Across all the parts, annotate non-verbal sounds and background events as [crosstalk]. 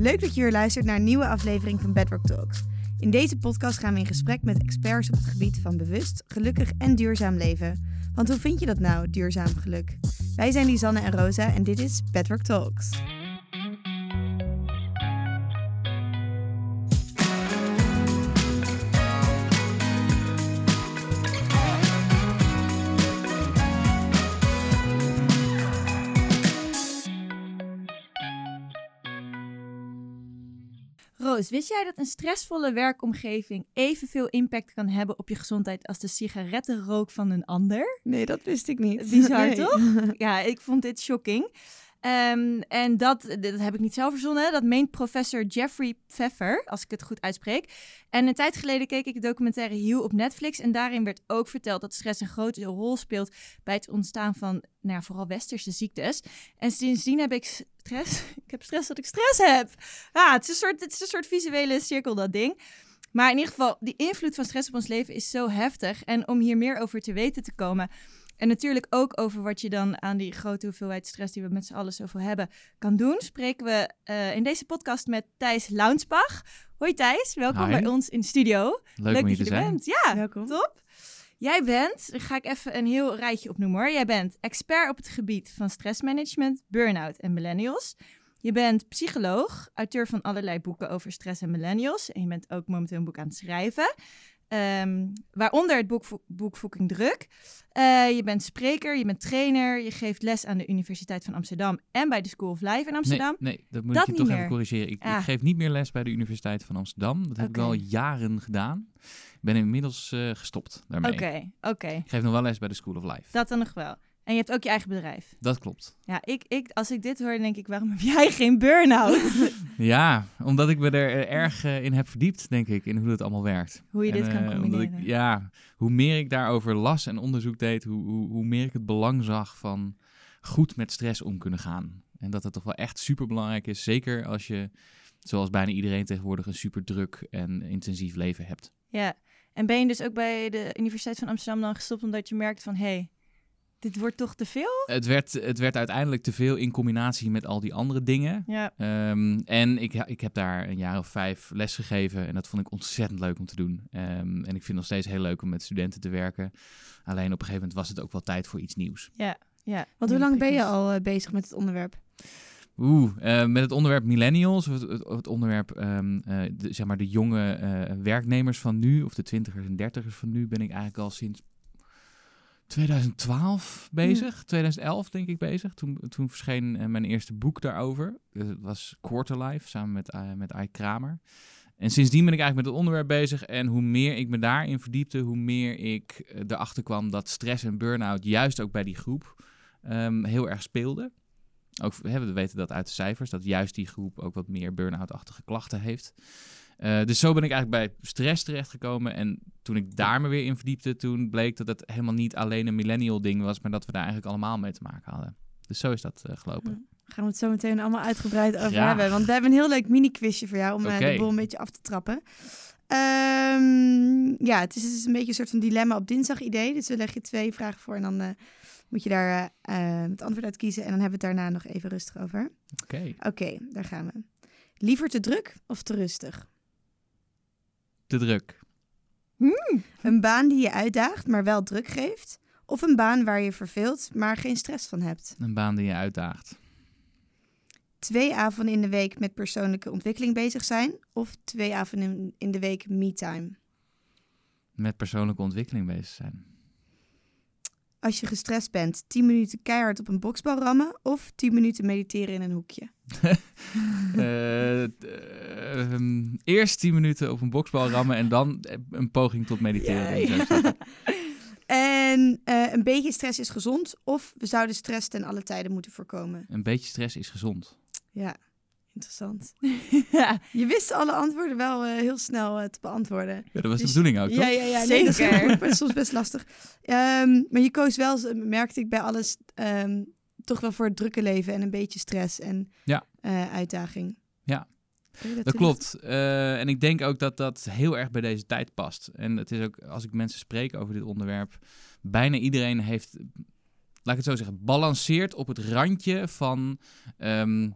Leuk dat je weer luistert naar een nieuwe aflevering van Bedrock Talks. In deze podcast gaan we in gesprek met experts op het gebied van bewust, gelukkig en duurzaam leven. Want hoe vind je dat nou, duurzaam geluk? Wij zijn Lisanne en Rosa en dit is Bedrock Talks. Roos, wist jij dat een stressvolle werkomgeving evenveel impact kan hebben op je gezondheid als de sigarettenrook van een ander? Nee, dat wist ik niet. Bizar, [laughs] Nee. toch? [laughs] Ja, ik vond dit shocking. Ehm, en dat, dat heb ik niet zelf verzonnen. Dat meent professor Jeffrey Pfeffer, als ik het goed uitspreek. En een tijd geleden keek ik de documentaire Heel op Netflix. En daarin werd ook verteld dat stress een grote rol speelt bij het ontstaan van nou ja, vooral westerse ziektes. En sindsdien heb ik stress. [laughs] Ik heb stress dat ik stress heb. Ja, het is een soort, het is een soort visuele cirkel, dat ding. Maar in ieder geval, die invloed van stress op ons leven is zo heftig. En om hier meer over te weten te komen. En natuurlijk ook over wat je dan aan die grote hoeveelheid stress die we met z'n allen zoveel hebben kan doen, spreken we eh, in deze podcast met Thijs Launsbach. Hoi Thijs, welkom Hi. bij ons in de studio. Leuk, om dat hier je te er zijn. bent. Ja, Welkom. top. Jij bent, daar ga ik even een heel rijtje opnoemen hoor. Jij bent expert op het gebied van stressmanagement, burn-out en millennials. Je bent psycholoog, auteur van allerlei boeken over stress en millennials. En je bent ook momenteel een boek aan het schrijven. Ehm, waaronder het boek, boek Fucking Druk. Eh, je bent spreker, je bent trainer. Je geeft les aan de Universiteit van Amsterdam en bij de School of Life in Amsterdam. Nee, nee, dat moet Dat ik je toch meer. even corrigeren. Ik, Ah. ik geef niet meer les bij de Universiteit van Amsterdam. Dat heb ik al jaren gedaan. Ik ben inmiddels eh, gestopt daarmee. Oké, oké. Ik geef nog wel les bij de School of Life. Dat dan nog wel. En je hebt ook je eigen bedrijf. klopt. Ja, ik, ik, als ik dit hoor, denk ik, waarom heb jij geen burn-out? [laughs] Ja, omdat ik me er erg eh, in heb verdiept, denk ik, in hoe het allemaal werkt. Hoe je dit kan eh, combineren. Ik, ja, hoe meer ik daarover las en onderzoek deed, hoe, hoe, hoe meer ik het belang zag van goed met stress om kunnen gaan. En dat het toch wel echt super belangrijk is, zeker als je, zoals bijna iedereen tegenwoordig, een super druk en intensief leven hebt. Ja, en ben je dus ook bij de Universiteit van Amsterdam dan gestopt omdat je merkt van, hé, hey, dit wordt toch te veel? Het werd, het werd uiteindelijk te veel in combinatie met al die andere dingen. Ja, Ehm, en ik, ik heb daar een jaar of vijf les gegeven en dat vond ik ontzettend leuk om te doen. Ehm, en ik vind het nog steeds heel leuk om met studenten te werken. Alleen op een gegeven moment was het ook wel tijd voor iets nieuws. ja, ja. Want hoe lang ben je al eh, bezig met het onderwerp? Oeh, eh, met het onderwerp millennials, of het, het, het onderwerp, ehm, eh, de, zeg maar de jonge eh, werknemers van nu, of de twintigers en dertigers van nu, ben ik eigenlijk al sinds 2012 bezig. 2011 denk ik bezig. Toen, toen verscheen eh, mijn eerste boek daarover. Het was Quarterlife, samen met, eh met Ike Kramer. En sindsdien ben ik eigenlijk met het onderwerp bezig. En hoe meer ik me daarin verdiepte, hoe meer ik eh, erachter kwam dat stress en burn-out juist ook bij die groep ehm, heel erg speelde. Ook, hè, we weten dat uit de cijfers, dat juist die groep ook wat meer burn-out-achtige klachten heeft. Eh, dus zo ben ik eigenlijk bij stress terechtgekomen. En toen ik daar me weer in verdiepte, toen bleek dat het helemaal niet alleen een millennial ding was, maar dat we daar eigenlijk allemaal mee te maken hadden. Dus zo is dat eh, gelopen. Gaan we het zo meteen allemaal uitgebreid over hebben. Want we hebben een heel leuk mini-quizje voor jou om eh, de boel een beetje af te trappen. Ehm, ja, het is, is een beetje een soort van dilemma op dinsdag idee. Dus we leggen je twee vragen voor en dan moet je daar het antwoord uit kiezen. En dan hebben we het daarna nog even rustig over. Oké, Oké, daar gaan we. Liever te druk of te rustig? Te druk. Een baan die je uitdaagt, maar wel druk geeft? Of een baan waar je verveelt, maar geen stress van hebt? Een baan die je uitdaagt. Twee avonden in de week met persoonlijke ontwikkeling bezig zijn? Of twee avonden in- in de week me-time? Met persoonlijke ontwikkeling bezig zijn. Als je gestrest bent, 10 minuten keihard op een boksbal rammen? Of 10 minuten mediteren in een hoekje? [laughs] Eh, eh, ehm, eerst 10 minuten op een boksbal rammen en dan eh, een poging tot mediteren. Ja. [laughs] En een beetje stress is gezond? Of we zouden stress ten alle tijden moeten voorkomen? Een beetje stress is gezond. Ja, interessant. [laughs] ja, Je wist alle antwoorden wel eh, heel snel eh, te beantwoorden. Ja, dat was de Dus- bedoeling ook, toch? Ja, ja, ja. Nee, dat is Zeker. [laughs] dat is soms best lastig. Ehm, maar je koos wel, z- merkte ik bij alles, ehm, toch wel voor het drukke leven en een beetje stress en Ja. eh, uitdaging. Ja. Dat klopt. Eh, en ik denk ook dat dat heel erg bij deze tijd past. En het is ook, als ik mensen spreek over dit onderwerp, bijna iedereen heeft, laat ik het zo zeggen, balanceert op het randje van ehm,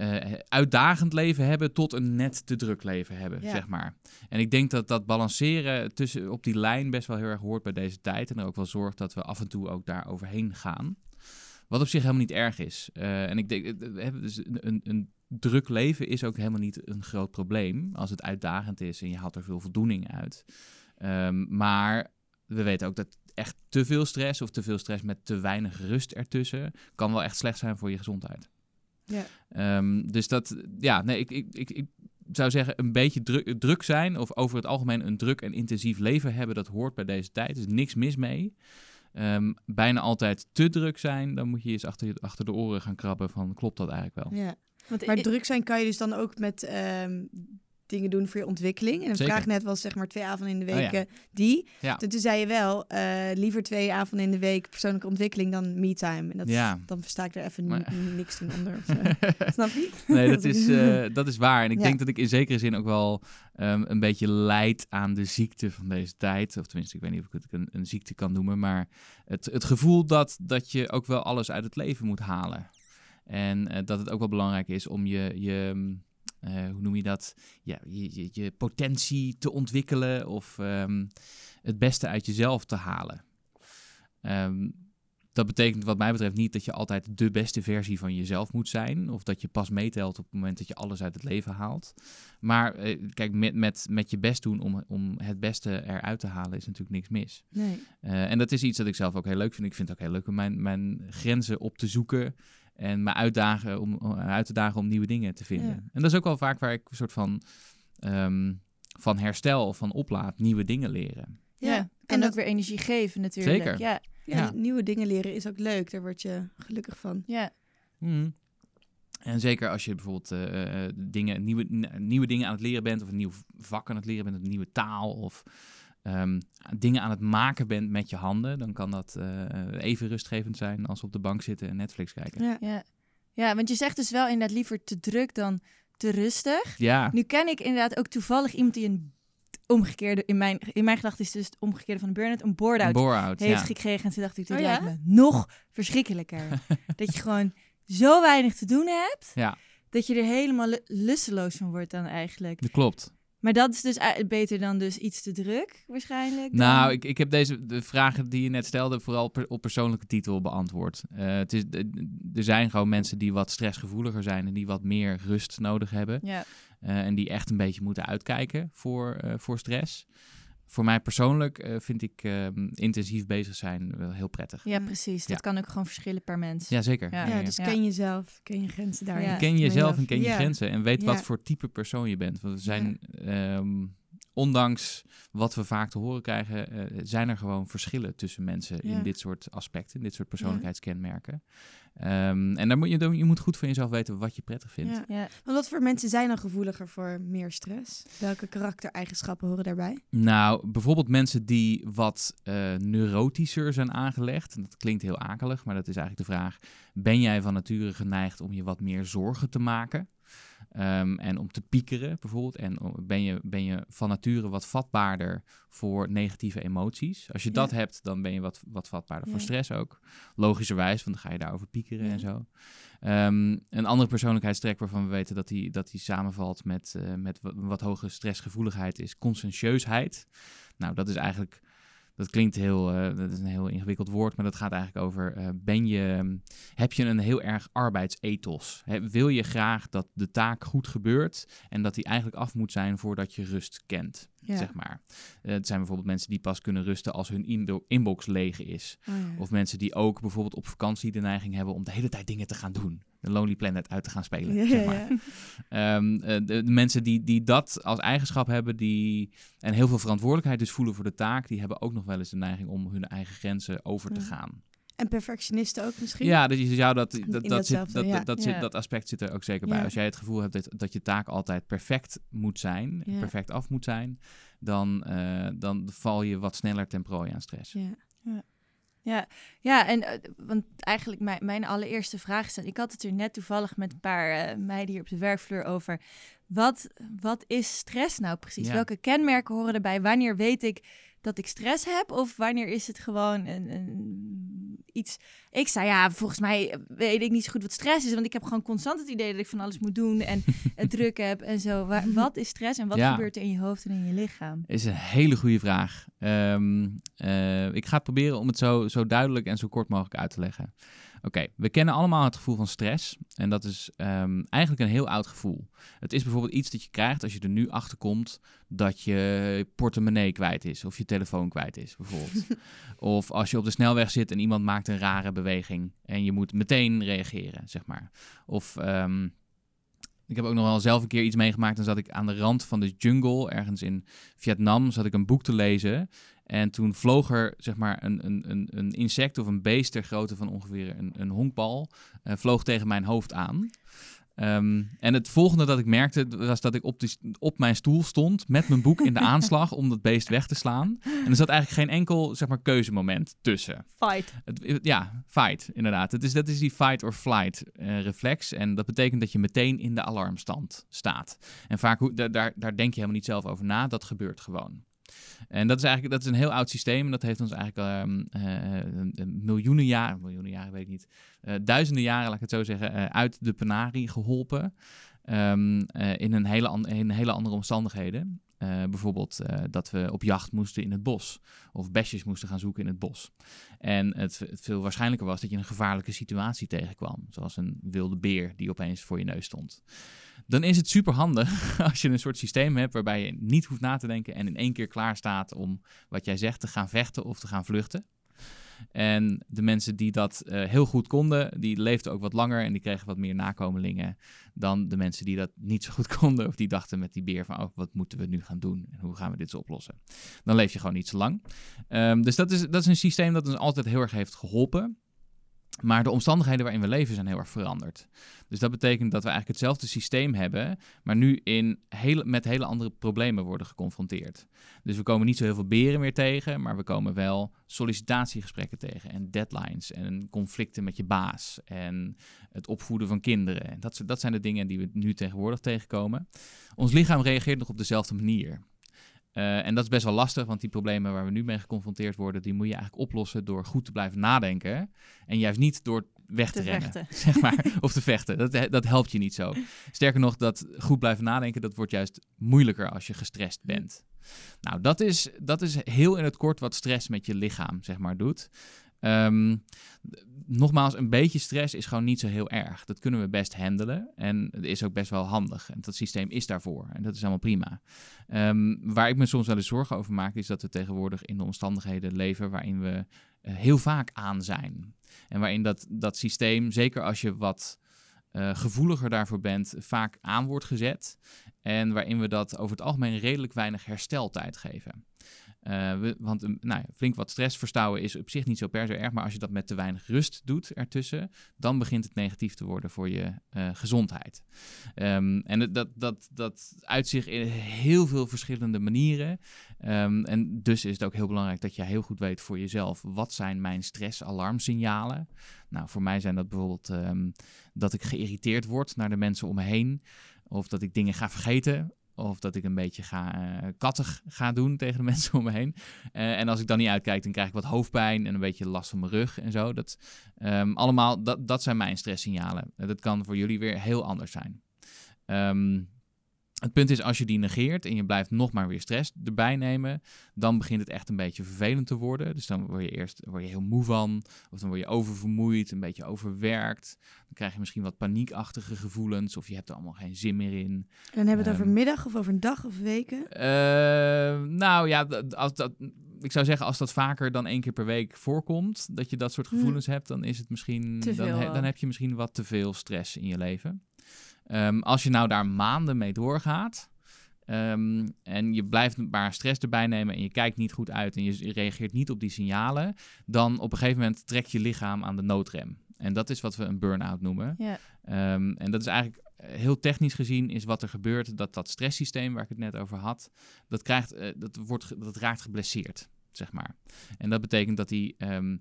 eh, uitdagend leven hebben tot een net te druk leven hebben, Ja. zeg maar. En ik denk dat dat balanceren tussen, op die lijn best wel heel erg hoort bij deze tijd. En er ook wel zorgt dat we af en toe ook daar overheen gaan. Wat op zich helemaal niet erg is. Eh, en ik denk, eh, dus een, een, een druk leven is ook helemaal niet een groot probleem. Als het uitdagend is en je haalt er veel voldoening uit. Ehm, maar we weten ook dat echt te veel stress of te veel stress met te weinig rust ertussen kan wel echt slecht zijn voor je gezondheid. Ja. Ehm, dus dat, ja, nee, ik, ik, ik, ik zou zeggen, een beetje druk, druk zijn of over het algemeen een druk en intensief leven hebben, dat hoort bij deze tijd. Er is niks mis mee. Ehm, bijna altijd te druk zijn, dan moet je eens achter, je- achter de oren gaan krabben van klopt dat eigenlijk wel? Ja. Want Maar druk zijn kan je dus dan ook met ehm, dingen doen voor je ontwikkeling. En Zeker. vraag net was zeg maar twee avonden in de Oh week ja. die. Ja. Toen toen zei je wel, eh, liever twee avonden in de week persoonlijke ontwikkeling dan me-time. En dat, Ja. dan versta ik er even Maar- niks toen onder. [laughs] Snap je? Nee, dat is, [laughs] eh, dat is waar. En ik denk dat ik in zekere zin ook wel ehm, een beetje leid aan de ziekte van deze tijd. Of tenminste, ik weet niet of ik het een, een ziekte kan noemen. Maar het, het gevoel dat, dat je ook wel alles uit het leven moet halen. En eh, dat het ook wel belangrijk is om je, je eh, hoe noem je dat? Ja, je, je, je potentie te ontwikkelen of ehm, het beste uit jezelf te halen. Ehm, dat betekent wat mij betreft niet dat je altijd de beste versie van jezelf moet zijn. Of dat je pas meetelt op het moment dat je alles uit het leven haalt. Maar eh, kijk, met, met, met je best doen om, om het beste eruit te halen is natuurlijk niks mis. Nee. Eh, en dat is iets dat ik zelf ook heel leuk vind. Ik vind het ook heel leuk om mijn, mijn grenzen op te zoeken. En me uitdagen om, om- uit te dagen om nieuwe dingen te vinden. Ja. En dat is ook wel vaak waar ik een soort van, ehm, van herstel of van oplaad, nieuwe dingen leren. ja, En kan ook dat- weer energie geven natuurlijk. Zeker. Ja, Ja, Ja. nieuwe dingen leren is ook leuk. Daar word je gelukkig van. ja. Mhm. En zeker als je bijvoorbeeld eh, eh, dingen, nieuwe, nieuwe dingen aan het leren bent, of een nieuw vak aan het leren bent, een nieuwe taal, of ehm, dingen aan het maken bent met je handen, dan kan dat eh, even rustgevend zijn als op de bank zitten en Netflix kijken. Ja. Ja. ja, want je zegt dus wel inderdaad liever te druk dan te rustig. Ja, Nu ken ik inderdaad ook toevallig iemand die een omgekeerde, in mijn, in mijn gedachten is dus het omgekeerde van een burn-out, een board-out bore-out. heeft Ja. gekregen. En toen dacht ik, dit Oh ja? lijkt me nog verschrikkelijker. [laughs] dat je gewoon zo weinig te doen hebt, Ja. dat je er helemaal lu- lusteloos van wordt dan eigenlijk. Dat klopt. Maar dat is dus beter dan dus iets te druk, waarschijnlijk. dan- Nou, ik, ik heb deze de vragen die je net stelde vooral per- op persoonlijke titel beantwoord. Eh, het is, er zijn gewoon mensen die wat stressgevoeliger zijn en die wat meer rust nodig hebben. Ja, Eh, en die echt een beetje moeten uitkijken voor, eh, voor stress. Voor mij persoonlijk eh, vind ik ehm, intensief bezig zijn wel heel prettig. ja, precies. Dat kan ook gewoon verschillen per mens. Jazeker. Ja. Ja, dus Ja. ken jezelf, ken je grenzen daarin. Ja. Ken jezelf en ken je Ja. grenzen. En weet wat voor type persoon je bent. Want we zijn, ehm, ondanks wat we vaak te horen krijgen, eh, zijn er gewoon verschillen tussen mensen Ja. in dit soort aspecten, in dit soort persoonlijkheidskenmerken. Ehm, en daar moet je, dan- je moet goed voor jezelf weten wat je prettig vindt. Ja. Ja. Want wat voor mensen zijn dan gevoeliger voor meer stress? Welke karaktereigenschappen horen daarbij? Nou, bijvoorbeeld mensen die wat eh, neurotischer zijn aangelegd. En dat klinkt heel akelig, maar dat is eigenlijk de vraag: ben jij van nature geneigd om je wat meer zorgen te maken? Ehm, en om te piekeren bijvoorbeeld. En o- ben je, ben je van nature wat vatbaarder voor negatieve emoties? Als je dat Ja. hebt, dan ben je wat, wat vatbaarder voor stress ook. Logischerwijs, want dan ga je daarover piekeren Ja. en zo. Ehm, een andere persoonlijkheidstrek waarvan we weten dat die, dat die samenvalt met, eh, met wa- wat hogere stressgevoeligheid is conscientieusheid. Nou, dat is eigenlijk, dat klinkt heel, eh, dat is een heel ingewikkeld woord, maar dat gaat eigenlijk over, eh, ben je, heb je een heel erg arbeidsethos? Hè, wil je graag dat de taak goed gebeurt en dat die eigenlijk af moet zijn voordat je rust kent, Ja. zeg maar. Eh, het zijn bijvoorbeeld mensen die pas kunnen rusten als hun inbo- inbox leeg is. Oh, ja. Of mensen die ook bijvoorbeeld op vakantie de neiging hebben om de hele tijd dingen te gaan doen. De Lonely Planet uit te gaan spelen, Ja, zeg maar. ja. [laughs] Ehm, eh, de, de mensen die, die dat als eigenschap hebben, die en heel veel verantwoordelijkheid dus voelen voor de taak, die hebben ook nog wel eens de neiging om hun eigen grenzen over te gaan. En perfectionisten ook misschien? Ja, dus je zou dat, dat, dat, zit, dat, ja. dat, zit, dat aspect zit er ook zeker bij. Ja. Als jij het gevoel hebt dat, dat je taak altijd perfect moet zijn, Ja. perfect af moet zijn, dan, eh, dan val je wat sneller ten prooi aan stress. Ja. Ja, ja en eh, want eigenlijk mijn, mijn allereerste vraag is... Ik had het er net toevallig met een paar eh, meiden hier op de werkvloer over. Wat, wat is stress nou precies? Ja. Welke kenmerken horen erbij? Wanneer weet ik dat ik stress heb? Of wanneer is het gewoon een, een, iets... Ik zei, ja, volgens mij weet ik niet zo goed wat stress is. Want ik heb gewoon constant het idee dat ik van alles moet doen en [laughs] het druk heb en zo. [laughs] wat is stress en wat gebeurt er in je hoofd en in je lichaam? Is een hele goede vraag. Ehm, eh, ik ga proberen om het zo, zo duidelijk en zo kort mogelijk uit te leggen. Oké, we kennen allemaal het gevoel van stress. En dat is um, eigenlijk een heel oud gevoel. Het is bijvoorbeeld iets dat je krijgt als je er nu achter komt dat je portemonnee kwijt is. Of je telefoon kwijt is, bijvoorbeeld. [laughs] of als je op de snelweg zit en iemand maakt een rare beweging. En je moet meteen reageren, zeg maar. Of um, ik heb ook nog wel zelf een keer iets meegemaakt. Dan zat ik aan de rand van de jungle, ergens in Vietnam, zat ik een boek te lezen. En toen vloog er zeg maar een, een, een insect of een beest ter grootte van ongeveer een, een honkbal, uh, vloog tegen mijn hoofd aan. Ehm, en het volgende dat ik merkte was dat ik op, op mijn stoel stond met mijn boek in de [laughs] aanslag om dat beest weg te slaan. En er zat eigenlijk geen enkel zeg maar, keuzemoment tussen. Fight. Het, ja, fight, inderdaad. Het is, dat is die fight or flight uh, reflex. En dat betekent dat je meteen in de alarmstand staat. En vaak, daar, daar, daar denk je helemaal niet zelf over na. Dat gebeurt gewoon. En dat is eigenlijk dat is een heel oud systeem. En dat heeft ons eigenlijk um, miljoenen jaren, miljoenen jaren weet ik niet, uh, duizenden jaren, laat ik het zo zeggen, uit de penarie geholpen. Um, in, een hele in hele andere omstandigheden. Bijvoorbeeld dat we op jacht moesten in het bos. Of besjes moesten gaan zoeken in het bos. En het, het, veel waarschijnlijker was dat je een gevaarlijke situatie tegenkwam. Zoals een wilde beer die opeens voor je neus stond dan is het super handig [laughs] als je een soort systeem hebt waarbij je niet hoeft na te denken en in één keer klaar staat om wat jij zegt te gaan vechten of te gaan vluchten. En de mensen die dat uh, heel goed konden, die leefden ook wat langer en die kregen wat meer nakomelingen dan de mensen die dat niet zo goed [laughs] konden of die dachten met die beer van oh, wat moeten we nu gaan doen en hoe gaan we dit oplossen. Dan leef je gewoon niet zo lang. Um, dus dat is, dat is een systeem dat ons altijd heel erg heeft geholpen. Maar de omstandigheden waarin we leven zijn heel erg veranderd. Dus dat betekent dat we eigenlijk hetzelfde systeem hebben, maar nu in hele, met hele andere problemen worden geconfronteerd. Dus we komen niet zo heel veel beren meer tegen, maar we komen wel sollicitatiegesprekken tegen en deadlines en conflicten met je baas en het opvoeden van kinderen. Dat, dat zijn de dingen die we nu tegenwoordig tegenkomen. Ons lichaam reageert nog op dezelfde manier. Uh, en dat is best wel lastig, want die problemen waar we nu mee geconfronteerd worden, die moet je eigenlijk oplossen door goed te blijven nadenken. En juist niet door weg te, te rennen, vechten. [laughs] zeg maar, [laughs] of te vechten. Dat, dat helpt je niet zo. Sterker nog, dat goed blijven nadenken, dat wordt juist moeilijker als je gestrest bent. Nou, dat is, dat is heel in het kort wat stress met je lichaam, zeg maar, doet. Um, nogmaals, een beetje stress is gewoon niet zo heel erg. Dat kunnen we best handelen en het is ook best wel handig. En dat systeem is daarvoor en dat is allemaal prima. Um, waar ik me soms wel eens zorgen over maak, is dat we tegenwoordig in de omstandigheden leven waarin we uh, heel vaak aan zijn. En waarin dat, dat systeem, zeker als je wat uh, gevoeliger daarvoor bent, vaak aan wordt gezet. En waarin we dat over het algemeen redelijk weinig hersteltijd geven. Uh, want nou ja, flink wat stress verstouwen is op zich niet zo per se erg, maar als je dat met te weinig rust doet ertussen, dan begint het negatief te worden voor je uh, gezondheid. Um, en dat, dat, dat uit zich in heel veel verschillende manieren. Um, en dus is het ook heel belangrijk dat je heel goed weet voor jezelf, wat zijn mijn stressalarmsignalen? Nou, voor mij zijn dat bijvoorbeeld dat ik geïrriteerd word naar de mensen om me heen. Of dat ik dingen ga vergeten. Of dat ik een beetje ga, uh, kattig ga doen tegen de [laughs] mensen om me heen. Uh, en als ik dan niet uitkijk, dan krijg ik wat hoofdpijn en een beetje last van mijn rug en zo. Dat, um, allemaal, dat, dat zijn mijn stresssignalen. dat kan voor jullie weer heel anders zijn. Um, het punt is, als je die negeert en je blijft nog maar weer stress erbij nemen, dan begint het echt een beetje vervelend te worden. Dus dan word je eerst word je heel moe van, of dan word je oververmoeid, een beetje overwerkt. Dan krijg je misschien wat paniekachtige gevoelens, of je hebt er allemaal geen zin meer in. En hebben we het um, over ehm, middag of over een dag of weken? Uh, nou ja, als dat, ik zou zeggen, als dat vaker dan één keer per week voorkomt, dat je dat soort hm. gevoelens hebt, dan is het misschien, dan, he, dan heb je misschien wat te veel stress in je leven. Um, als je nou daar maanden mee doorgaat um, en je blijft maar stress erbij nemen en je kijkt niet goed uit en je reageert niet op die signalen, dan op een gegeven moment trekt je lichaam aan de noodrem. En dat is wat we een burn-out noemen. Ja. Um, en dat is eigenlijk eh, heel technisch gezien is wat er gebeurt dat dat stresssysteem waar ik het net over had, dat, krijgt, uh, dat, wordt, dat raakt geblesseerd. Zeg maar. En dat betekent dat hij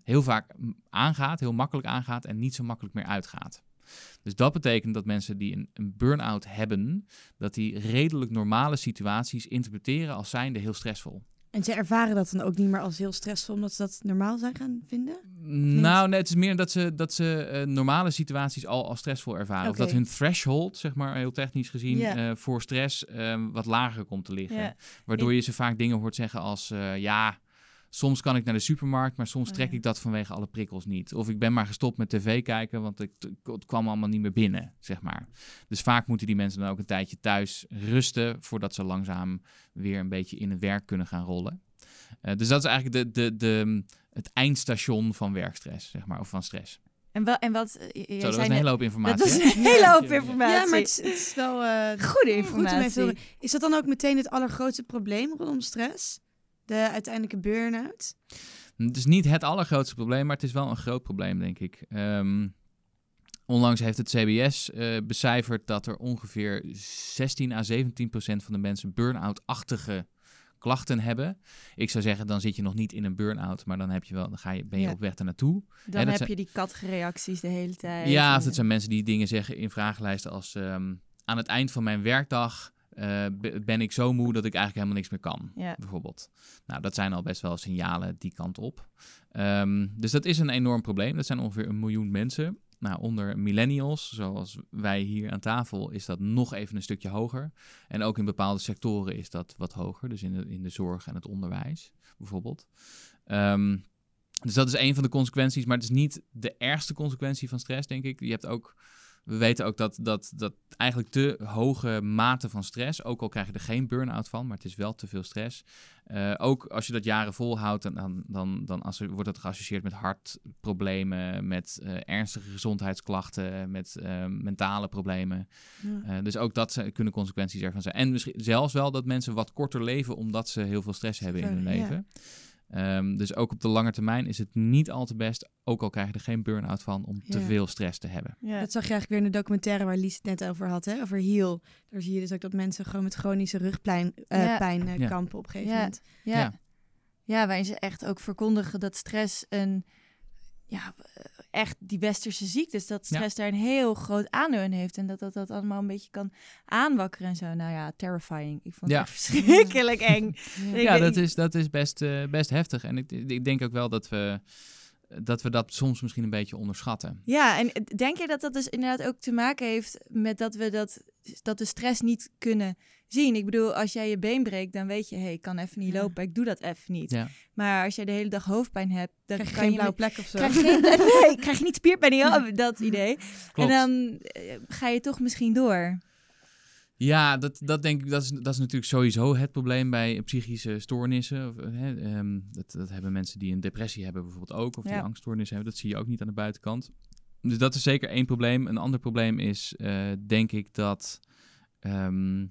heel vaak aangaat, heel makkelijk aangaat en niet zo makkelijk meer uitgaat. Dus dat betekent dat mensen die een, een burn-out hebben, dat die redelijk normale situaties interpreteren als zijnde heel stressvol. En ze ervaren dat dan ook niet meer als heel stressvol, omdat ze dat normaal zijn gaan vinden? Nou, nee, het is meer dat ze, dat ze eh, normale situaties al als stressvol ervaren. Of dat hun threshold, zeg maar, heel technisch gezien, eh, voor stress ehm, wat lager komt te liggen. Waardoor je ze vaak dingen hoort zeggen als, eh, ja, soms kan ik naar de supermarkt, maar soms trek ja. ik dat vanwege alle prikkels niet. Of ik ben maar gestopt met tv kijken, want ik, het kwam allemaal niet meer binnen, zeg maar. Dus vaak moeten die mensen dan ook een tijdje thuis rusten, voordat ze langzaam weer een beetje in het werk kunnen gaan rollen. Eh, dus dat is eigenlijk de, de, de, het eindstation van werkstress, zeg maar, of van stress. En, wel, en wat... eh, Zo, dat was een hele hoop informatie. Dat was een hele hoop informatie. Ja, maar het is, het is wel eh, Goede te informatie. Is dat dan ook meteen het allergrootste probleem rondom stress? De uiteindelijke burn-out? Het is niet het allergrootste probleem, maar het is wel een groot probleem, denk ik. Ehm, onlangs heeft het CBS eh, becijferd dat er ongeveer 16 à 17 procent van de mensen burn-out-achtige klachten hebben. Ik zou zeggen, dan zit je nog niet in een burn-out, maar dan, heb je wel, dan ga je, ben je Ja. op weg ernaartoe. Dan heb zijn- je die katreacties de hele tijd. Ja, of dat zijn mensen die dingen zeggen in vragenlijsten als... ehm, aan het eind van mijn werkdag eh, be- ben ik zo moe dat ik eigenlijk helemaal niks meer kan. Ja. bijvoorbeeld. Nou, dat zijn al best wel signalen die kant op. Ehm, dus dat is een enorm probleem. Dat zijn ongeveer een miljoen mensen. Nou, onder millennials, zoals wij hier aan tafel, is dat nog even een stukje hoger. En ook in bepaalde sectoren is dat wat hoger. Dus in de, in de zorg en het onderwijs, bijvoorbeeld. Ehm, dus dat is een van de consequenties, maar het is niet de ergste consequentie van stress, denk ik. Je hebt ook, we weten ook dat, dat, dat eigenlijk te hoge mate van stress, ook al krijg je er geen burn-out van, maar het is wel te veel stress. Eh, ook als je dat jaren volhoudt, dan, dan, dan, asso- wordt dat geassocieerd met hartproblemen, met eh, ernstige gezondheidsklachten, met eh, mentale problemen. Ja. Dus ook dat zijn- kunnen consequenties ervan zijn. En misschien zelfs wel dat mensen wat korter leven omdat ze heel veel stress hebben in hun Ja. Ehm, dus ook op de lange termijn is het niet al te best, ook al krijg je er geen burn-out van, om te veel stress te hebben. Ja. Dat zag je eigenlijk weer in de documentaire waar Lies het net over had, hè? over Heal. Daar zie je dus ook dat mensen gewoon met chronische rugpijn eh, Ja. pijn, eh, Ja. kampen op een gegeven Ja. moment. Ja. Ja. ja. waarin ze echt ook verkondigen dat stress een... Ja, echt die westerse ziektes, dat stress daar een heel groot aandeel in heeft. En dat dat, dat allemaal een beetje kan aanwakkeren en zo. Nou ja, terrifying. Ik vond het Ja. echt [laughs] verschrikkelijk eng. [laughs] Ja, dat is, dat is best, eh, best heftig. En ik, ik denk ook wel dat we, dat we dat soms misschien een beetje onderschatten. Ja, en denk je dat dat dus inderdaad ook te maken heeft met dat we dat, dat de stress niet kunnen zien? Ik bedoel, als jij je been breekt, dan weet je, hé, hey, ik kan even niet Ja. lopen, ik doe dat even niet. Ja. Maar als jij de hele dag hoofdpijn hebt, dan Krijg je kan geen je blauwe plek of zo. Krijg je geen, [laughs] nee, krijg je niet spierpijn, ja, dat idee. Klopt. En dan eh, ga je toch misschien door. Ja, dat, dat denk ik, dat is, dat is natuurlijk sowieso het probleem bij psychische stoornissen. Of, eh, hè, ehm, dat, dat hebben mensen die een depressie hebben bijvoorbeeld ook, of die Ja. angststoornissen hebben. Dat zie je ook niet aan de buitenkant. Dus dat is zeker één probleem. Een ander probleem is, eh, denk ik, dat ehm,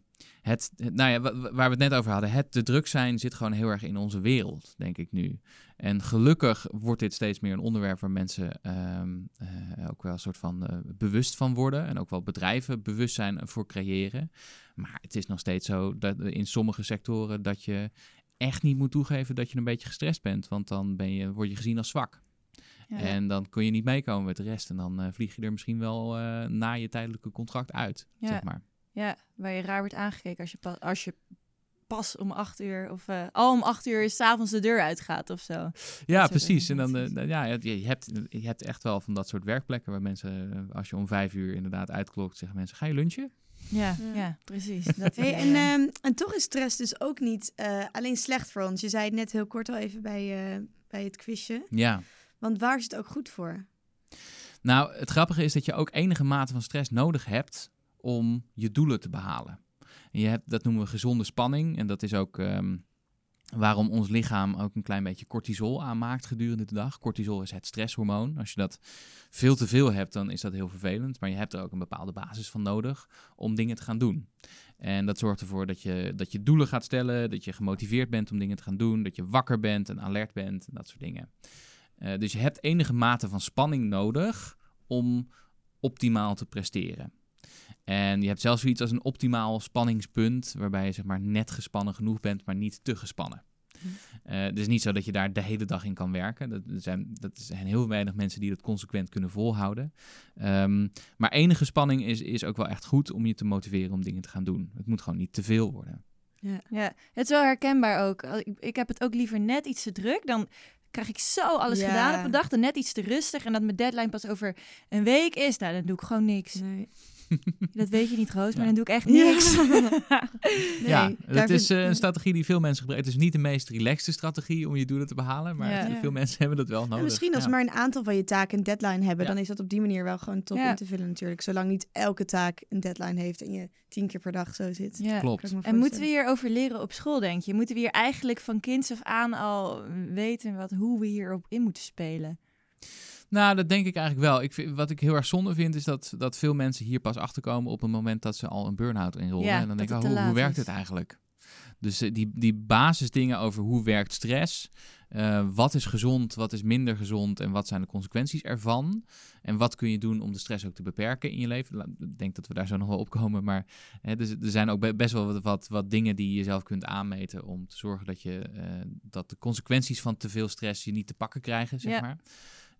het, het- nou ja, wa- wa- waar we het net over hadden, het te druk zijn zit gewoon heel erg in onze wereld, denk ik nu. En gelukkig wordt dit steeds meer een onderwerp waar mensen ehm, eh, ook wel een soort van eh, bewust van worden. En ook wel bedrijven bewustzijn voor creëren. Maar het is nog steeds zo dat in sommige sectoren dat je echt niet moet toegeven dat je een beetje gestrest bent. Want dan ben je, word je gezien als zwak. Ja. En dan kun je niet meekomen met de rest. En dan eh, vlieg je er misschien wel eh, na je tijdelijke contract uit, Ja. zeg maar. Ja, waar je raar wordt aangekeken als je, pa- als je pas om acht uur of eh, al om acht uur s'avonds de deur uitgaat of zo. Ja, precies. En dan, eh, ja, je, hebt, je hebt echt wel van dat soort werkplekken waar mensen, eh, als je om vijf uur inderdaad uitklokt, zeggen mensen, ga je lunchen? Ja, Ja. ja. precies. [laughs] Dat Hey, en, ehm, en toch is stress dus ook niet eh, alleen slecht voor ons. Je zei het net heel kort al even bij, eh, bij het quizje. Ja. Want waar is het ook goed voor? Nou, het grappige is dat je ook enige mate van stress nodig hebt om je doelen te behalen. En je hebt, dat noemen we gezonde spanning. En dat is ook ehm, waarom ons lichaam ook een klein beetje cortisol aanmaakt gedurende de dag. Cortisol is het stresshormoon. Als je dat veel te veel hebt, dan is dat heel vervelend. Maar je hebt er ook een bepaalde basis van nodig om dingen te gaan doen. En dat zorgt ervoor dat je, dat je doelen gaat stellen, dat je gemotiveerd bent om dingen te gaan doen, dat je wakker bent en alert bent en dat soort dingen. Eh, dus je hebt enige mate van spanning nodig om optimaal te presteren. En je hebt zelfs zoiets als een optimaal spanningspunt, waarbij je zeg maar net gespannen genoeg bent, maar niet te gespannen. Eh, het is niet zo dat je daar de hele dag in kan werken. Dat er zijn, dat zijn heel weinig mensen die dat consequent kunnen volhouden. Ehm, maar enige spanning is, is ook wel echt goed om je te motiveren om dingen te gaan doen. Het moet gewoon niet te veel worden. Ja. Ja, het is wel herkenbaar ook. Ik, ik heb het ook liever net iets te druk. Dan krijg ik zo alles Ja. gedaan op een dag. Dan net iets te rustig. En dat mijn deadline pas over een week is. Nou, dan doe ik gewoon niks. Nee. Dat weet je niet, Roos, maar Ja. dan doe ik echt Ja. niks. [laughs] Nee, ja, het is vind- eh, een strategie die veel mensen gebruiken. Het is niet de meest relaxte strategie om je doelen te behalen, maar Ja. het- Ja. veel mensen hebben dat wel En nodig. misschien als Ja. maar een aantal van je taken een deadline hebben, Ja. dan is dat op die manier wel gewoon top Ja. in te vullen natuurlijk. Zolang niet elke taak een deadline heeft en je tien keer per dag zo zit. Ja. Klopt. En moeten we hierover leren op school, denk je? Moeten we hier eigenlijk van kinds af aan al weten wat, hoe we hierop in moeten spelen? Nou, dat denk ik eigenlijk wel. Ik vind, wat ik heel erg zonde vind, is dat, dat veel mensen hier pas achterkomen op het moment dat ze al een burn-out inrollen. Ja, en dan dat denk ik, oh, hoe, werkt het eigenlijk? Dus eh, die, die basisdingen over hoe werkt stress, eh, wat is gezond, wat is minder gezond en wat zijn de consequenties ervan? En wat kun je doen om de stress ook te beperken in je leven? Ik denk dat we daar zo nog wel op komen, maar hè, dus, er zijn ook be- best wel wat, wat, wat dingen die je jezelf kunt aanmeten om te zorgen dat, je, eh, dat de consequenties van te veel stress je niet te pakken krijgen, zeg Ja. maar.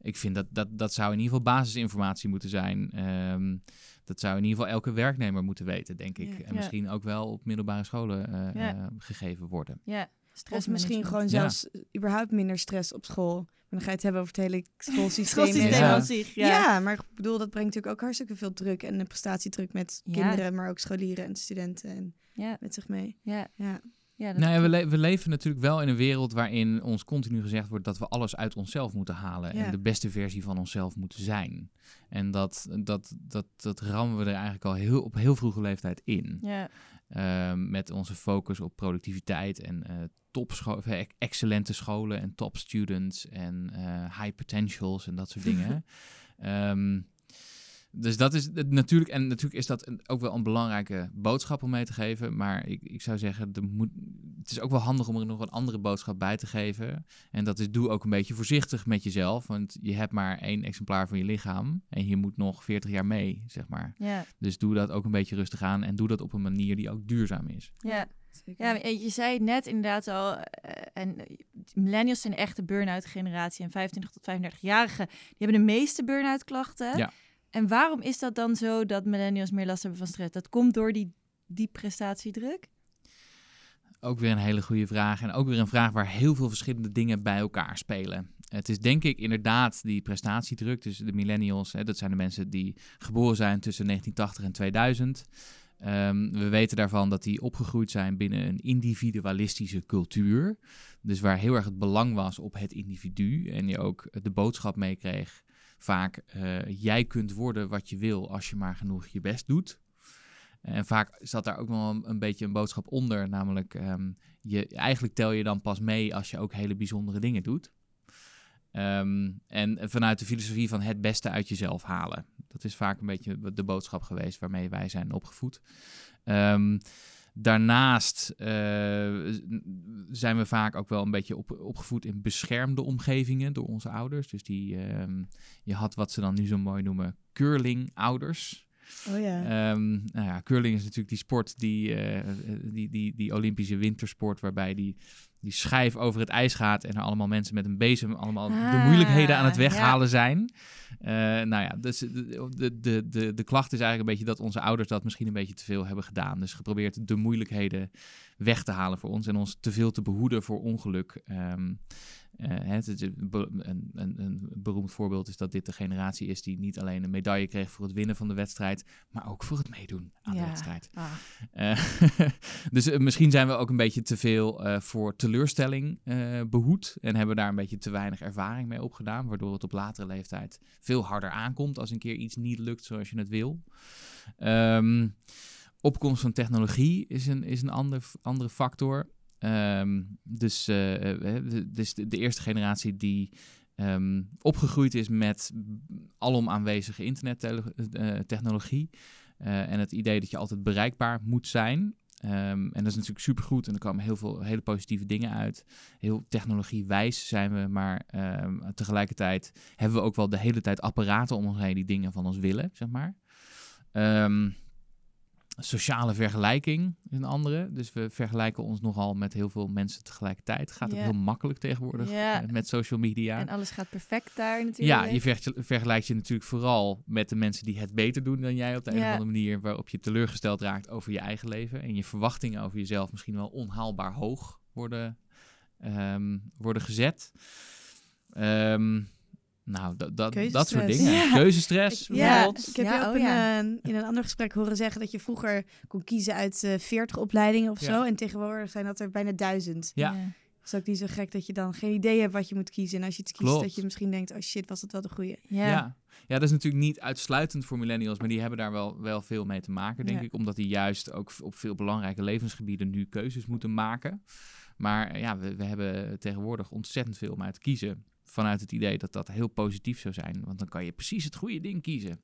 Ik vind dat, dat dat zou in ieder geval basisinformatie moeten zijn. Ehm, dat zou in ieder geval elke werknemer moeten weten, denk ik. Ja. en Ja. misschien ook wel op middelbare scholen eh, Ja. eh, gegeven worden. Ja, Of misschien gewoon Ja. zelfs überhaupt minder stress op school. Maar dan ga je het hebben over het hele schoolsysteem. [laughs] schoolsysteem aan zich. Ja. Ja. maar ik bedoel, dat brengt natuurlijk ook hartstikke veel druk en een prestatiedruk met Ja. kinderen, maar ook scholieren en studenten en Ja, met zich mee. ja, Ja, ja, Nou ja, we, le- we leven natuurlijk wel in een wereld waarin ons continu gezegd wordt dat we alles uit onszelf moeten halen. Ja. En de beste versie van onszelf moeten zijn. En dat, dat, dat, dat rammen we er eigenlijk al heel, op heel vroege leeftijd in. ja. Ehm, met onze focus op productiviteit en eh topscho- eh, excellente scholen en top students en eh, high potentials en dat soort dingen. [laughs] Ehm, dus dat is het natuurlijk, en natuurlijk is dat een- ook wel een belangrijke boodschap om mee te geven. Maar ik, ik zou zeggen, er moet, het is ook wel handig om er nog een andere boodschap bij te geven. En dat is, doe ook een beetje voorzichtig met jezelf. Want je hebt maar één exemplaar van je lichaam. En je moet nog 40 jaar mee, zeg maar. Ja, Dus doe dat ook een beetje rustig aan. En doe dat op een manier die ook duurzaam is. ja. Ja, je zei het net inderdaad al, eh, en millennials zijn echt de burn-out generatie en 25 tot 35-jarigen, die hebben de meeste burn-out klachten. Ja. En waarom is dat dan zo dat millennials meer last hebben van stress? Dat komt door die, die prestatiedruk? Ook weer een hele goede vraag. En ook weer een vraag waar heel veel verschillende dingen bij elkaar spelen. Het is denk ik inderdaad die prestatiedruk. Dus de millennials, hè, dat zijn de mensen die geboren zijn tussen 1980 en 2000. Ehm, we weten daarvan dat die opgegroeid zijn binnen een individualistische cultuur. Dus waar heel erg het belang was op het individu. En je ook de boodschap meekreeg vaak... eh, jij kunt worden wat je wil als je maar genoeg je best doet. En vaak zat daar ook nog een, beetje een boodschap onder, namelijk ehm, je, eigenlijk tel je dan pas mee als je ook hele bijzondere dingen doet. Ehm, en vanuit de filosofie van het beste uit jezelf halen. Dat is vaak een beetje de boodschap geweest waarmee wij zijn opgevoed. Ehm, daarnaast eh, zijn we vaak ook wel een beetje op, opgevoed in beschermde omgevingen door onze ouders. Dus die, ehm, je had wat ze dan nu zo mooi noemen curling-ouders. Oh ja. Ehm, nou ja, curling is natuurlijk die sport, die, eh, die, die, die Olympische wintersport, waarbij die, die schijf over het ijs gaat en er allemaal mensen met een bezem allemaal de Ah, moeilijkheden aan het ja. weghalen zijn. Eh, nou ja, dus de, de, de, de, de klacht is eigenlijk een beetje dat onze ouders dat misschien een beetje te veel hebben gedaan. Dus geprobeerd de moeilijkheden weg te halen voor ons en ons te veel te behoeden voor ongeluk. Ehm, eh, het een, een, beroemd voorbeeld is dat dit de generatie is die niet alleen een medaille kreeg voor het winnen van de wedstrijd, maar ook voor het meedoen aan de wedstrijd. Ah. Eh, [laughs] dus eh, misschien zijn we ook een beetje te veel voor teleurstelling eh, behoed en hebben daar een beetje te weinig ervaring mee opgedaan, waardoor het op latere leeftijd veel harder aankomt als een keer iets niet lukt zoals je het wil. Ehm, opkomst van technologie is een, is een ander, andere factor. Ehm, dus eh, eh, dus de, eerste generatie die ehm, opgegroeid is met alom aanwezige internettechnologie. eh en het idee dat je altijd bereikbaar moet zijn. Ehm, en dat is natuurlijk supergoed en er komen heel veel hele positieve dingen uit. Heel technologiewijs zijn we, maar tegelijkertijd hebben we ook wel de hele tijd apparaten om ons heen die dingen van ons willen, zeg maar. Ehm, sociale vergelijking is een andere. Dus we vergelijken ons nogal met heel veel mensen tegelijkertijd. Gaat het heel makkelijk tegenwoordig met social media. En alles gaat perfect daar natuurlijk. Ja, je verg- vergelijkt je natuurlijk vooral met de mensen die het beter doen dan jij op de een of andere manier, waarop je teleurgesteld raakt over je eigen leven. En je verwachtingen over jezelf misschien wel onhaalbaar hoog worden, ehm, worden gezet. Ehm, nou, dat, dat, dat soort dingen. Ja. Keuzestress, Ik, ja, ik heb Ja, je op oh een, ja. eh, in een ander gesprek horen zeggen dat je vroeger kon kiezen uit eh 40 opleidingen of Ja. zo. En tegenwoordig zijn dat er bijna duizend. Ja. Het is ook niet zo gek dat je dan geen idee hebt wat je moet kiezen. En als je iets kiest, Klopt. dat je misschien denkt, oh shit, was dat wel de goede. Ja. Ja. ja, dat is natuurlijk niet uitsluitend voor millennials, maar die hebben daar wel, wel veel mee te maken, denk Ja. ik. Omdat die juist ook op veel belangrijke levensgebieden nu keuzes moeten maken. Maar ja, we, we hebben tegenwoordig ontzettend veel om uit te kiezen. Vanuit het idee dat dat heel positief zou zijn. Want dan kan je precies het goede ding kiezen.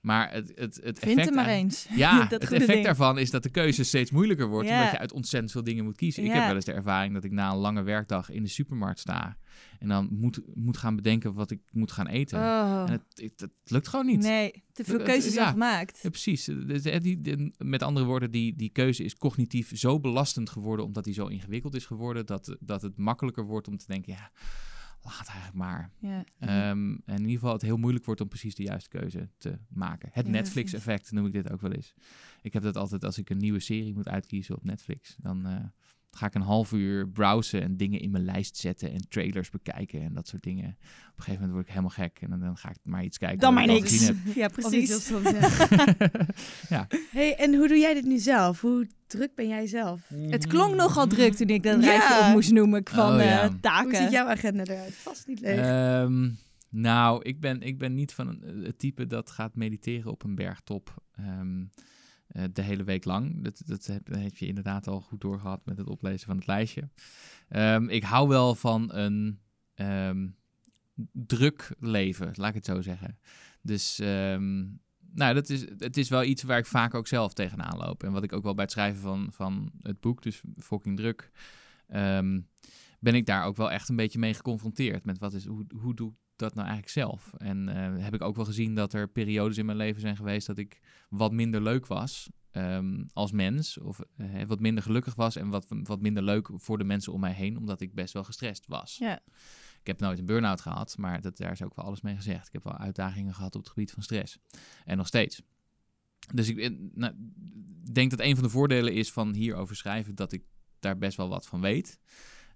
Maar het, het, het Vind effect... maar eens. [laughs] Ja, [laughs] het effect ding. daarvan is dat de keuze steeds moeilijker wordt. Ja. Omdat je uit ontzettend veel dingen moet kiezen. Ik heb Ja. wel eens de ervaring dat ik na een lange werkdag in de supermarkt sta. En dan moet, moet gaan bedenken wat ik moet gaan eten. Oh. En het, het, het lukt gewoon niet. Nee, te veel keuzes ja. al gemaakt. Ja, precies. Met andere woorden, die, die keuze is cognitief zo belastend geworden omdat die zo ingewikkeld is geworden, dat, dat het makkelijker wordt om te denken, ja, laat eigenlijk maar. Ja. Ehm, en in ieder geval het heel moeilijk wordt om precies de juiste keuze te maken. Het Ja, Netflix-effect noem ik dit ook wel eens. Ik heb dat altijd als ik een nieuwe serie moet uitkiezen op Netflix. Dan eh, ga ik een half uur browsen en dingen in mijn lijst zetten en trailers bekijken en dat soort dingen. Op een gegeven moment word ik helemaal gek en dan, dan ga ik maar iets kijken. Dan maar niks. [laughs] Ja, precies. ja. [laughs] ja. hey, en hoe doe jij dit nu zelf? Hoe druk ben jij zelf? Het klonk nogal druk toen ik dat Ja. rijtje op moest noemen van Oh, eh, ja. Hoe taken. ziet jouw agenda eruit? Vast niet leuk. Ehm, nou, ik ben, ik ben niet van het type dat gaat mediteren op een bergtop ehm, eh, de hele week lang. Dat, dat heb, je inderdaad al goed doorgehad met het oplezen van het lijstje. Ehm, ik hou wel van een ehm, druk leven, laat ik het zo zeggen. Dus ehm, nou, dat is, het is wel iets waar ik vaak ook zelf tegenaan loop. En wat ik ook wel bij het schrijven van, van het boek, dus Fucking Druk, ben ik daar ook wel echt een beetje mee geconfronteerd. Met wat is, hoe, hoe doe ik dat nou eigenlijk zelf? En eh, heb ik ook wel gezien dat er periodes in mijn leven zijn geweest dat ik wat minder leuk was ehm, als mens. Of eh, wat minder gelukkig was en wat, wat minder leuk voor de mensen om mij heen, omdat ik best wel gestrest was. Ja. Ik heb nooit een burn-out gehad, maar dat, daar is ook wel alles mee gezegd. Ik heb wel uitdagingen gehad op het gebied van stress. En nog steeds. Dus ik eh, nou, denk dat een van de voordelen is van hierover schrijven dat ik daar best wel wat van weet.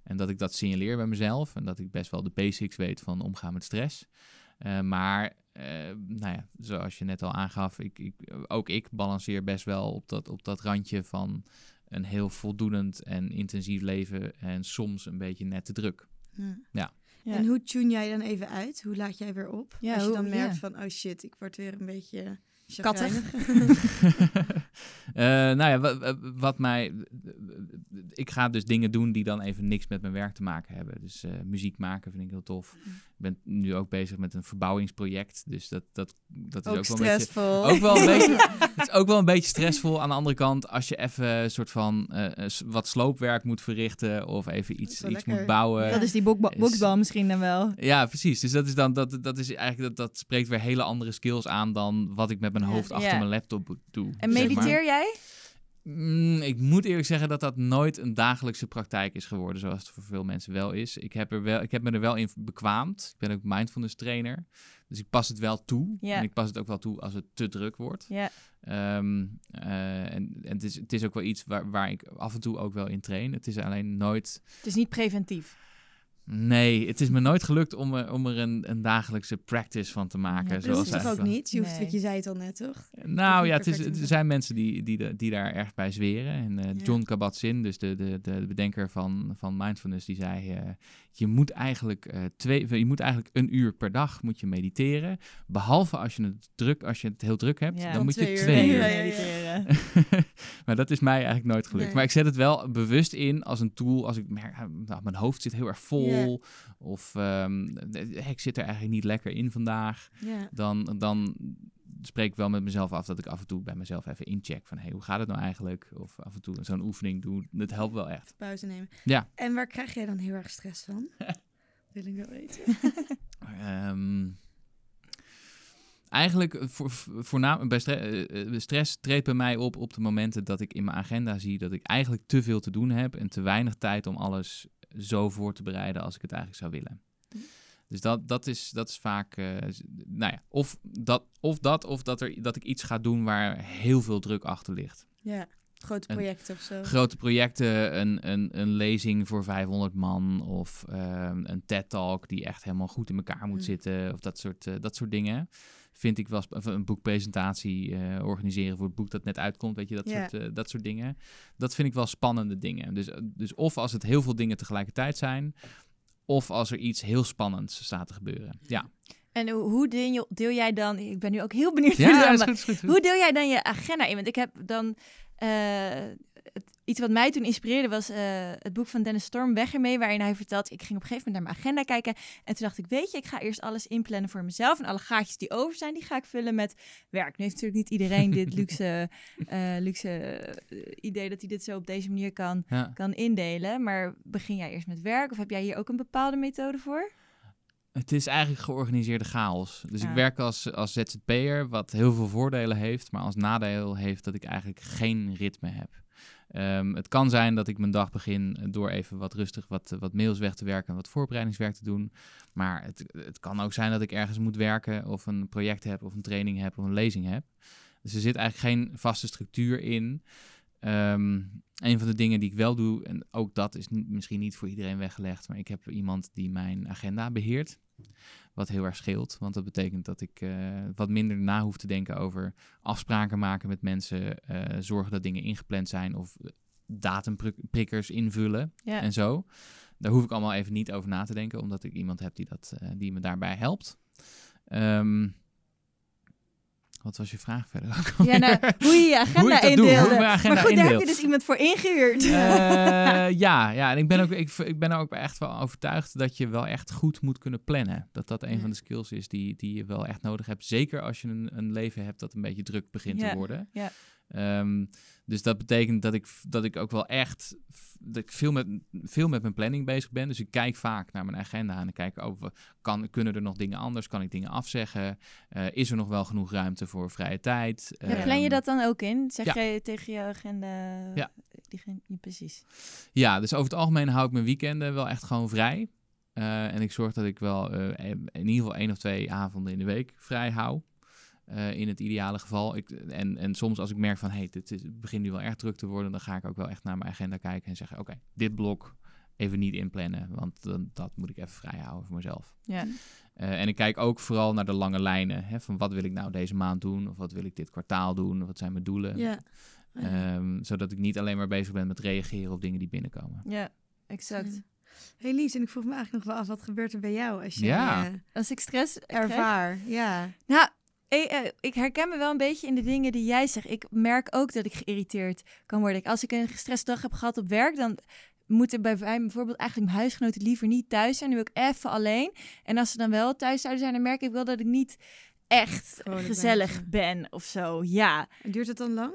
En dat ik dat signaleer bij mezelf. En dat ik best wel de basics weet van omgaan met stress. Eh, maar, eh, nou ja, zoals je net al aangaf, ik, ik, ook ik balanceer best wel op dat, op dat randje van een heel voldoenend en intensief leven. En soms een beetje net te druk. Ja. Ja. En hoe tune jij dan even uit? Hoe laat jij weer op? Ja, Als je hoe- dan merkt ja. van, oh shit, ik word weer een beetje Kattig. [laughs] Eh, nou ja, wat, wat mij. Ik ga dus dingen doen die dan even niks met mijn werk te maken hebben. Dus eh, muziek maken vind ik heel tof. Mm. Ik ben nu ook bezig met een verbouwingsproject. Dus dat, dat, dat is Ook ook, wel een beetje. stressvol. Ook wel een beetje. [laughs] Het is ook wel een beetje stressvol. Aan de andere kant, als je even een soort van eh, wat sloopwerk moet verrichten of even iets, iets lekker. moet bouwen. Dat is die boksbal misschien dan wel. Ja, precies. Dus dat is dan dat, dat is eigenlijk dat, dat spreekt weer hele andere skills aan dan wat ik met mijn hoofd achter mijn laptop doe. En zeg maar. mediteer jij? Mm, ik moet eerlijk zeggen dat dat nooit een dagelijkse praktijk is geworden, zoals het voor veel mensen wel is. Ik heb, er wel, ik heb me er wel in bekwaamd. Ik ben ook mindfulness trainer. Dus ik pas het wel toe. Ja. En ik pas het ook wel toe als het te druk wordt. Ja. Ehm, eh, en en het, is, het is ook wel iets waar, waar ik af en toe ook wel in train. Het is alleen nooit... Het is niet preventief. Nee, het is me nooit gelukt om er, om er een, een dagelijkse practice van te maken. Ja, Dat hoeft toch ook niet? Je hoeft, Nee. je zei het al net, toch? Nou niet ja, het is, er zijn mensen die, die, die daar erg bij zweren. En eh, Ja. John Kabat-Zinn, dus de, de, de de bedenker van, van mindfulness, die zei... eh, je, moet eigenlijk, eh, twee, je moet eigenlijk een uur per dag moet je mediteren. Behalve als je het, druk, als je het heel druk hebt, Ja. dan moet je twee uur. mediteren. [laughs] maar dat is mij eigenlijk nooit gelukt. Nee. Maar ik zet het wel bewust in als een tool als ik merk, ah, nou, mijn hoofd zit heel erg vol. Of eh, ik zit er eigenlijk niet lekker in vandaag. Ja. Dan, dan spreek ik wel met mezelf af dat ik af en toe bij mezelf even incheck van hey, hoe gaat het nou eigenlijk? Of af en toe zo'n oefening doen. Dat helpt wel echt. Pauze nemen. Ja. En waar krijg jij dan heel erg stress van? [laughs] Wil ik wel weten. [laughs] Ehm, Eigenlijk voor, voornamelijk bij stre- eh, eh, stress treedt bij mij op op de momenten dat ik in mijn agenda zie dat ik eigenlijk te veel te doen heb en te weinig tijd om alles zo voor te bereiden als ik het eigenlijk zou willen. Dus dat, dat, is, dat is vaak, z- nou ja, of dat, of dat, of dat, er, dat ik iets ga doen waar heel veel druk achter ligt. Ja, grote En- projecten of zo. Grote projecten, een, een, een lezing voor 500 man of ehm, een TED-talk die echt helemaal goed in elkaar moet Mm. zitten of dat soort, eh, dat soort dingen. Vind ik wel een boekpresentatie eh, organiseren voor het boek dat net uitkomt, weet je, dat, soort, eh, dat soort dingen. Dat vind ik wel spannende dingen. Dus, eh, dus of als het heel veel dingen tegelijkertijd zijn, of als er iets heel spannends staat te gebeuren. Ja, En hoe, deel, je- deel jij dan... Ik ben nu ook heel benieuwd ja naar dat de- is goed, is goed, is goed. Hoe deel jij dan je agenda in? Want ik heb dan... het- iets wat mij toen inspireerde was eh, het boek van Dennis Storm, Weg ermee, waarin hij vertelt, ik ging op een gegeven moment naar mijn agenda kijken en toen dacht ik, weet je, ik ga eerst alles inplannen voor mezelf en alle gaatjes die over zijn, die ga ik vullen met werk. Nu heeft natuurlijk niet iedereen dit [laughs] luxe, eh, luxe eh, idee dat hij dit zo op deze manier kan, Ja. kan indelen, maar begin jij eerst met werk of heb jij hier ook een bepaalde methode voor? Het is eigenlijk georganiseerde chaos. Dus Ja. ik werk als, als ZZP'er, wat heel veel voordelen heeft, maar als nadeel heeft dat ik eigenlijk geen ritme heb. Ehm, het kan zijn dat ik mijn dag begin door even wat rustig wat, wat mails weg te werken en wat voorbereidingswerk te doen. Maar het, het kan ook zijn dat ik ergens moet werken of een project heb of een training heb of een lezing heb. Dus er zit eigenlijk geen vaste structuur in. Ehm, een van de dingen die ik wel doe, en ook dat is misschien niet voor iedereen weggelegd, maar ik heb iemand die mijn agenda beheert. Wat heel erg scheelt, want dat betekent dat ik eh, wat minder na hoef te denken over afspraken maken met mensen, eh, zorgen dat dingen ingepland zijn of eh, datumprikkers invullen Ja. en zo. Daar hoef ik allemaal even niet over na te denken, omdat ik iemand heb die, dat, die me daarbij helpt. Ehm, wat was je vraag verder? Ja, nou, [laughs] hoe je je agenda Hoe doe, mijn agenda maar goed, daar heb je dus iemand voor ingehuurd. Eh, [laughs] ja, ja, en ik ben, ook, ik, ik ben er ook echt wel overtuigd dat je wel echt goed moet kunnen plannen. Dat dat een van de skills is die, die je wel echt nodig hebt. Zeker als je een, een leven hebt dat een beetje druk begint Ja, te worden. ja. Ehm, dus dat betekent dat ik, dat ik ook wel echt dat ik veel, met, veel met mijn planning bezig ben. Dus ik kijk vaak naar mijn agenda en kijk ik ook, wa- kan, kunnen er nog dingen anders? Kan ik dingen afzeggen? Eh, is er nog wel genoeg ruimte voor vrije tijd? Ja, plan je Ehm, dat dan ook in? Zeg ja. je tegen je agenda? Ja, precies. Ja, dus over het algemeen hou ik mijn weekenden wel echt gewoon vrij. Eh, en ik zorg dat ik wel eh, in ieder geval één of twee avonden in de week vrij hou. Eh, in het ideale geval. Ik, en, en soms als ik merk van, hey, dit is, het begint nu wel erg druk te worden, dan ga ik ook wel echt naar mijn agenda kijken en zeggen, oké, dit blok even niet inplannen, want dan, dat moet ik even vrij houden voor mezelf. Ja. Eh, en ik kijk ook vooral naar de lange lijnen, hè, van wat wil ik nou deze maand doen, of wat wil ik dit kwartaal doen, of wat zijn mijn doelen. Ja. Ehm, zodat ik niet alleen maar bezig ben met reageren op dingen die binnenkomen. ja, exact. Hey Lies, en ik vroeg me eigenlijk nog wel af, wat gebeurt er bij jou als je Ja. eh, Als ik stress krijg- ervaar? Ja. Nou, ik, eh, ik herken me wel een beetje in de dingen die jij zegt. Ik merk ook dat ik geïrriteerd kan worden. Als ik een gestreste dag heb gehad op werk, dan moeten bij mij bijvoorbeeld eigenlijk mijn huisgenoten liever niet thuis zijn. Dan wil ik even alleen. En als ze dan wel thuis zouden zijn, dan merk ik wel dat ik niet echt Vrolijk gezellig ben of zo. Ja. Duurt het dan lang?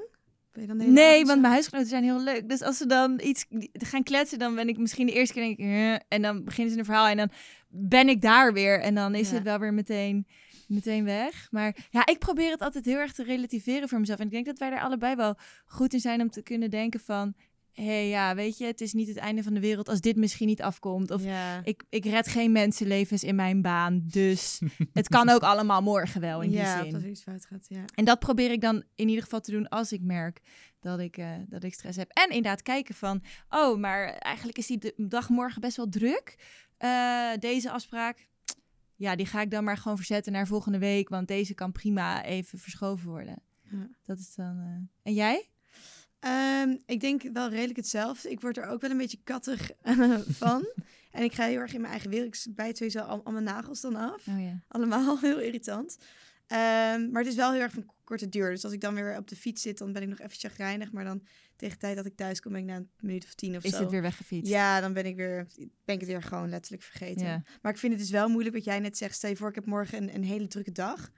Ben je dan de hele Nee, want mijn huisgenoten zijn heel leuk. Dus als ze dan iets gaan kletsen, dan ben ik misschien de eerste keer denk ik, "Eh," en dan beginnen ze een verhaal en dan ben ik daar weer en dan is Ja. het wel weer meteen, meteen weg. Maar ja, ik probeer het altijd heel erg te relativeren voor mezelf. En ik denk dat wij er allebei wel goed in zijn om te kunnen denken van, hé hey, ja, weet je, het is niet het einde van de wereld als dit misschien niet afkomt. Of ja. ik, ik red geen mensenlevens in mijn baan, dus [laughs] het kan ook allemaal morgen wel in ja, die zin. dat er iets fout gaat, ja. En dat probeer ik dan in ieder geval te doen als ik merk dat ik, eh, dat ik stress heb. En inderdaad kijken van, oh, maar eigenlijk is die dag morgen best wel druk. Eh, deze afspraak, ja, die ga ik dan maar gewoon verzetten naar volgende week, want deze kan prima even verschoven worden. Ja. Dat is dan. eh, En jij? Ehm, ik denk wel redelijk hetzelfde. Ik word er ook wel een beetje kattig van. [laughs] en ik ga heel erg in mijn eigen werk. Ik bijt sowieso al, al mijn nagels dan af. Oh ja. Allemaal [laughs] heel irritant. Ehm, maar het is wel heel erg van korte duur. Dus als ik dan weer op de fiets zit, dan ben ik nog even chagrijnig. Maar dan tegen de tijd dat ik thuis kom, ben ik na een minuut of tien of Is zo. het weer weggefietst? Ja, dan ben ik, weer, ben ik het weer gewoon letterlijk vergeten. Ja. Maar ik vind het dus wel moeilijk wat jij net zegt. Stel je voor, ik heb morgen een, een hele drukke dag.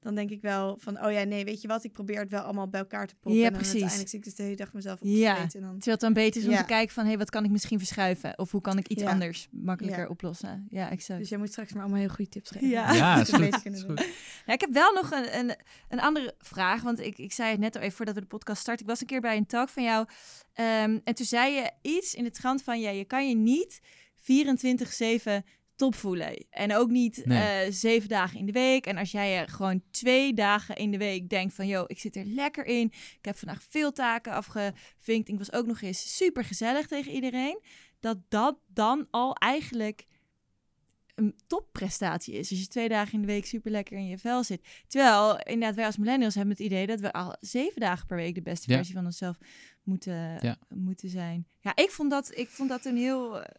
Dan denk ik wel van, oh ja, nee, weet je wat, ik probeer het wel allemaal bij elkaar te proppen. Ja, en dan precies. uiteindelijk zit ik dus de hele dag mezelf op Ja. te vreten en dan... Terwijl het dan beter is om Ja. te kijken van, hé, hey, wat kan ik misschien verschuiven? Of hoe kan ik iets Ja. anders makkelijker Ja. oplossen? Ja, exact. Dus jij moet straks maar allemaal heel goede tips geven. Ja. Ja, Dat is goed. is goed. Ja, ik heb wel nog een, een, een andere vraag. Want ik, ik zei het net al even voordat we de podcast starten. Ik was een keer bij een talk van jou. ehm, en toen zei je iets in de trant van... Ja, je kan je niet 24-7 top voelen. En ook niet Nee. eh, zeven dagen in de week. En als jij er gewoon twee dagen in de week denkt van... Yo, ik zit er lekker in. Ik heb vandaag veel taken afgevinkt. Ik was ook nog eens super gezellig tegen iedereen. Dat dat dan al eigenlijk een topprestatie is. Als je twee dagen in de week super lekker in je vel zit. Terwijl, inderdaad, wij als millennials hebben het idee dat we al zeven dagen per week de beste Ja. versie van onszelf moeten, Ja. moeten zijn. Ja, ik vond dat, ik vond dat een heel, eh,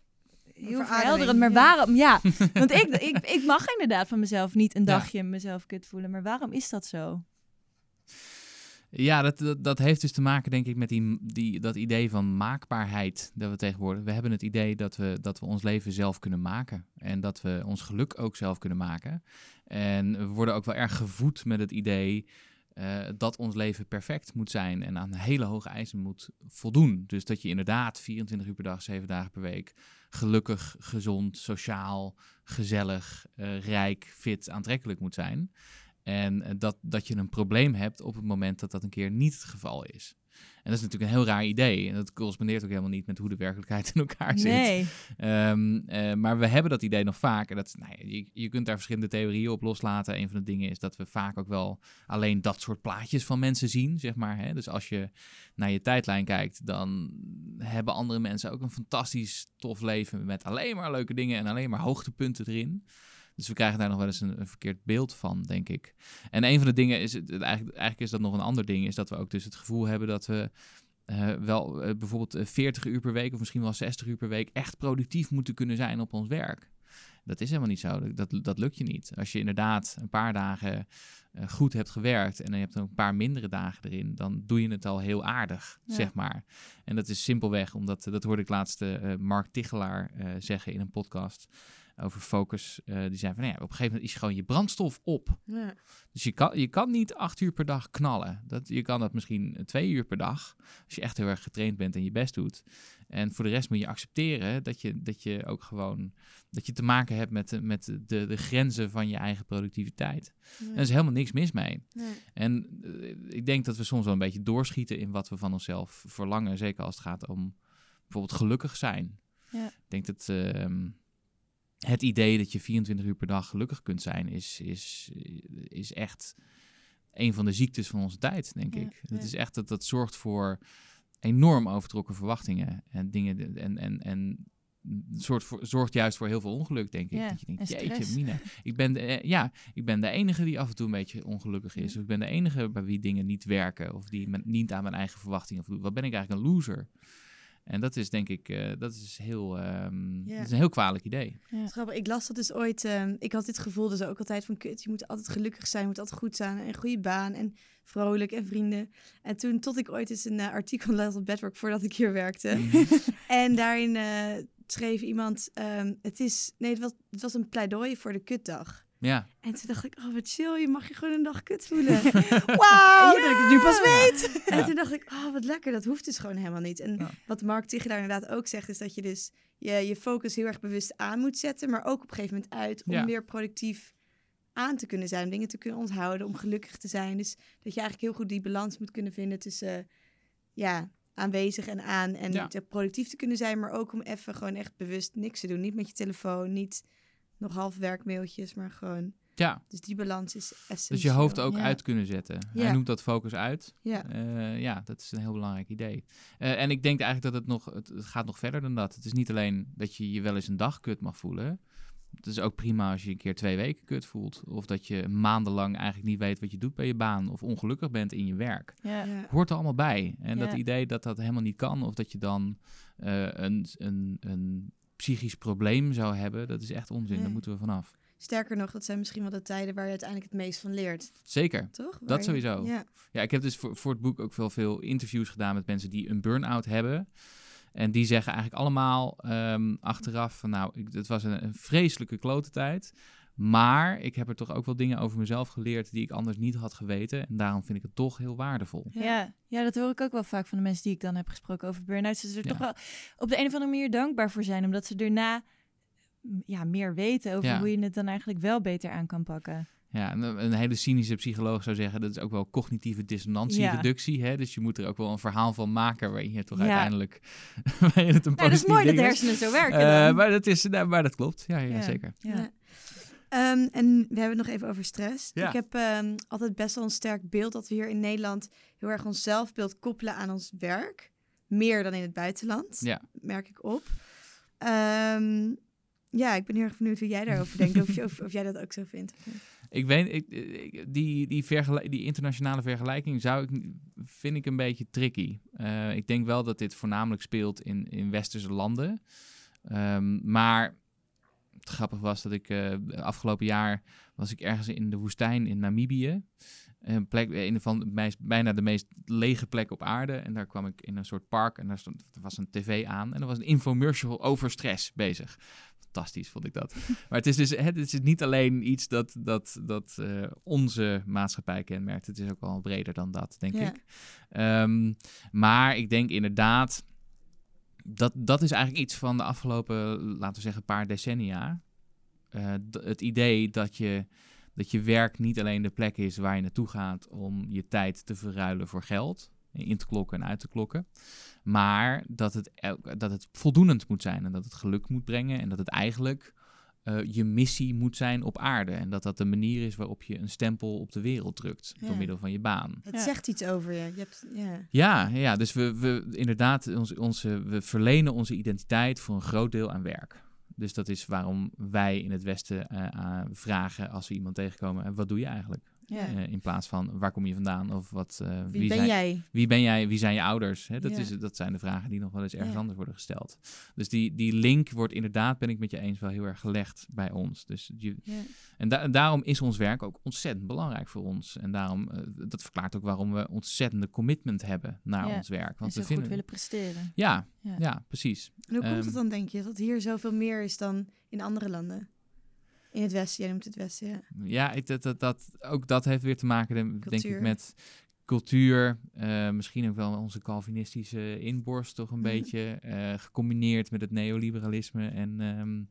heel verhelderend. Maar waarom? Ja, [laughs] want ik, ik, ik mag inderdaad van mezelf niet een Ja. dagje mezelf kut voelen. Maar waarom is dat zo? Ja, dat, dat, dat heeft dus te maken, denk ik, met die, die, dat idee van maakbaarheid dat we tegenwoordig. We hebben het idee dat we, dat we ons leven zelf kunnen maken. En dat we ons geluk ook zelf kunnen maken. En we worden ook wel erg gevoed met het idee eh, dat ons leven perfect moet zijn en aan hele hoge eisen moet voldoen. Dus dat je inderdaad 24 uur per dag, 7 dagen per week gelukkig, gezond, sociaal, gezellig, eh, rijk, fit, aantrekkelijk moet zijn. En eh, dat, dat je een probleem hebt op het moment dat dat een keer niet het geval is. En dat is natuurlijk een heel raar idee. En dat correspondeert ook helemaal niet met hoe de werkelijkheid in elkaar zit. Nee. Ehm, eh, maar we hebben dat idee nog vaak. En dat, nou ja, je, je kunt daar verschillende theorieën op loslaten. Een van de dingen is dat we vaak ook wel alleen dat soort plaatjes van mensen zien, zeg maar. Hè? Dus als je naar je tijdlijn kijkt, dan hebben andere mensen ook een fantastisch tof leven met alleen maar leuke dingen en alleen maar hoogtepunten erin. Dus we krijgen daar nog wel eens een, een verkeerd beeld van, denk ik. En een van de dingen is, eigenlijk, eigenlijk is dat nog een ander ding, is dat we ook dus het gevoel hebben dat we eh, wel eh, bijvoorbeeld eh, 40 uur per week of misschien wel 60 uur per week echt productief moeten kunnen zijn op ons werk. Dat is helemaal niet zo. Dat, dat lukt je niet. Als je inderdaad een paar dagen eh, goed hebt gewerkt en je hebt een paar mindere dagen erin, dan doe je het al heel aardig, Ja. zeg maar. En dat is simpelweg omdat, eh, dat hoorde ik laatst eh, Mark Tichelaar eh, zeggen in een podcast over focus. Eh, die zei van, nou ja, op een gegeven moment is gewoon je brandstof op. Ja. Dus je kan, je kan niet acht uur per dag knallen. Dat, je kan dat misschien twee uur per dag. Als je echt heel erg getraind bent en je best doet. En voor de rest moet je accepteren dat je, dat je ook gewoon dat je te maken hebt met, de, met de, de grenzen van je eigen productiviteit. En er is helemaal niks mis mee. En eh, ik denk dat we soms wel een beetje doorschieten in wat we van onszelf verlangen. Zeker als het gaat om bijvoorbeeld gelukkig zijn. Ja. Ik denk dat ehm, het idee dat je 24 uur per dag gelukkig kunt zijn, is, is, is echt een van de ziektes van onze tijd, denk Ja, ik. Het ja. is echt dat dat zorgt voor enorm overtrokken verwachtingen en dingen en, en, en soort voor, zorgt juist voor heel veel ongeluk, denk ik. Ja, dat je denkt, en jeetje, mina. Ik ben, de, eh, ja, ik ben de enige die af en toe een beetje ongelukkig is. Of ik ben de enige bij wie dingen niet werken. Of die men- niet aan mijn eigen verwachtingen voldoen. Wat ben ik eigenlijk een loser? En dat is denk ik, eh, dat is heel, ehm, Ja. dat is een heel kwalijk idee. Grappig. Ik las dat dus ooit. ehm, ik had dit gevoel dus ook altijd van kut. Je moet altijd gelukkig zijn, je moet altijd goed zijn. En een goede baan en vrolijk en vrienden. En toen tot ik ooit eens een eh, artikel [laughs] las op Bedrock voordat ik hier werkte. [laughs] en daarin eh, schreef iemand, ehm, het is, nee, het was, het was een pleidooi voor de kutdag. Ja, En toen dacht ik, oh wat chill, je mag je gewoon een dag kut voelen. [laughs] Wauw, dat ik het nu pas weet. En toen dacht ik, oh wat lekker, dat hoeft dus gewoon helemaal niet. En Ja. wat Mark Tichelaar inderdaad ook zegt, is dat je dus je, je focus heel erg bewust aan moet zetten, maar ook op een gegeven moment uit om Ja. weer productief aan te kunnen zijn, om dingen te kunnen onthouden, om gelukkig te zijn. Dus dat je eigenlijk heel goed die balans moet kunnen vinden tussen ja, aanwezig en aan en Ja. te productief te kunnen zijn, maar ook om even gewoon echt bewust niks te doen. Niet met je telefoon, niet nog half werkmailtjes, maar gewoon. ja. Dus die balans is essentieel. Dus je hoofd ook Ja. uit kunnen zetten. Hij noemt dat focus uit. Ja. Eh, ja, dat is een heel belangrijk idee. Eh, en ik denk eigenlijk dat het nog, het, het gaat nog verder dan dat. Het is niet alleen dat je je wel eens een dag kut mag voelen. Het is ook prima als je een keer twee weken kut voelt. Of dat je maandenlang eigenlijk niet weet wat je doet bij je baan. Of ongelukkig bent in je werk. Ja. Ja. Hoort er allemaal bij. En Ja. dat idee dat dat helemaal niet kan. Of dat je dan eh, een, een, een psychisch probleem zou hebben. Dat is echt onzin. Daar Nee. moeten we vanaf. Sterker nog, dat zijn misschien wel de tijden waar je uiteindelijk het meest van leert, Zeker. toch? Waar Dat je- sowieso. Ja. Ja, ik heb dus voor, voor het boek ook veel, veel interviews gedaan met mensen die een burn-out hebben. En die zeggen eigenlijk allemaal ehm, achteraf van nou, ik, het was een, een vreselijke klote tijd. Maar ik heb er toch ook wel dingen over mezelf geleerd die ik anders niet had geweten. En daarom vind ik het toch heel waardevol. Ja. ja, dat hoor ik ook wel vaak van de mensen die ik dan heb gesproken over burn-out. Ze er Ja. toch wel op de een of andere manier dankbaar voor zijn. Omdat ze daarna m, ja, meer weten over Ja. hoe je het dan eigenlijk wel beter aan kan pakken. Ja, en een hele cynische psycholoog zou zeggen, dat is ook wel cognitieve dissonantiereductie. Hè? Dus je moet er ook wel een verhaal van maken waarin je toch Ja. uiteindelijk [laughs] waarin het een Nou, dat is mooi dat de hersenen zo werken Eh, dan. maar, dat is, nou, maar dat klopt, ja, ja, Ja. zeker. Ja. Ehm, en we hebben het nog even over stress. Ja. Ik heb ehm, altijd best wel een sterk beeld dat we hier in Nederland heel erg ons zelfbeeld koppelen aan ons werk. Meer dan in het buitenland, Ja. merk ik op. Ehm, ja, ik ben heel erg benieuwd hoe jij daarover denkt. Of, je- of, of jij dat ook zo vindt. Ik weet, ik, ik- die, die, internationale vergelijking zou ik, vind ik een beetje tricky. Eh, ik denk wel dat dit voornamelijk speelt in, in westerse landen. Maar het grappig was dat ik eh, afgelopen jaar was ik ergens in de woestijn in Namibië. Een plek, een van de bijna de meest lege plek op aarde. En daar kwam ik in een soort park en daar stond, er was een tv aan. En er was een infomercial over stress bezig. Fantastisch vond ik dat. [laughs] maar het is dus het is niet alleen iets dat, dat, dat eh, onze maatschappij kenmerkt. Het is ook wel breder dan dat, denk Ja. ik. Ehm, maar ik denk inderdaad, dat, dat is eigenlijk iets van de afgelopen, laten we zeggen, paar decennia. Eh, het idee dat je, dat je werk niet alleen de plek is waar je naartoe gaat om je tijd te verruilen voor geld, in te klokken en uit te klokken, maar dat het, dat het voldoenend moet zijn en dat het geluk moet brengen en dat het eigenlijk eh, je missie moet zijn op aarde en dat dat de manier is waarop je een stempel op de wereld drukt Ja. door middel van je baan. Het Ja. zegt iets over je. je hebt, ja. Ja, ja dus we, we inderdaad, onze, onze, we verlenen onze identiteit voor een groot deel aan werk. Dus dat is waarom wij in het Westen eh, eh, vragen als we iemand tegenkomen, eh, wat doe je eigenlijk? Ja. Eh, in plaats van waar kom je vandaan of wat, eh, Wie, ben zijn, jij? wie ben jij, wie zijn je ouders? Hè? Dat, Ja. is, dat zijn de vragen die nog wel eens ergens Ja. anders worden gesteld. Dus die, die link wordt inderdaad, ben ik met je eens, wel heel erg gelegd bij ons. Dus je, en da- daarom is ons werk ook ontzettend belangrijk voor ons. En daarom, eh, dat verklaart ook waarom we ontzettende commitment hebben naar ons werk. En Want zo we goed willen presteren. Ja, Ja. precies. En hoe komt Ehm, het dan, denk je, dat hier zoveel meer is dan in andere landen? In het Westen, jij noemt het Westen, ja. Ja, ik, dat, dat, dat, ook dat heeft weer te maken, denk Cultuur. ik, met cultuur. eh, misschien ook wel onze Calvinistische inborst toch een Mhm. beetje. eh, gecombineerd met het neoliberalisme en, ehm,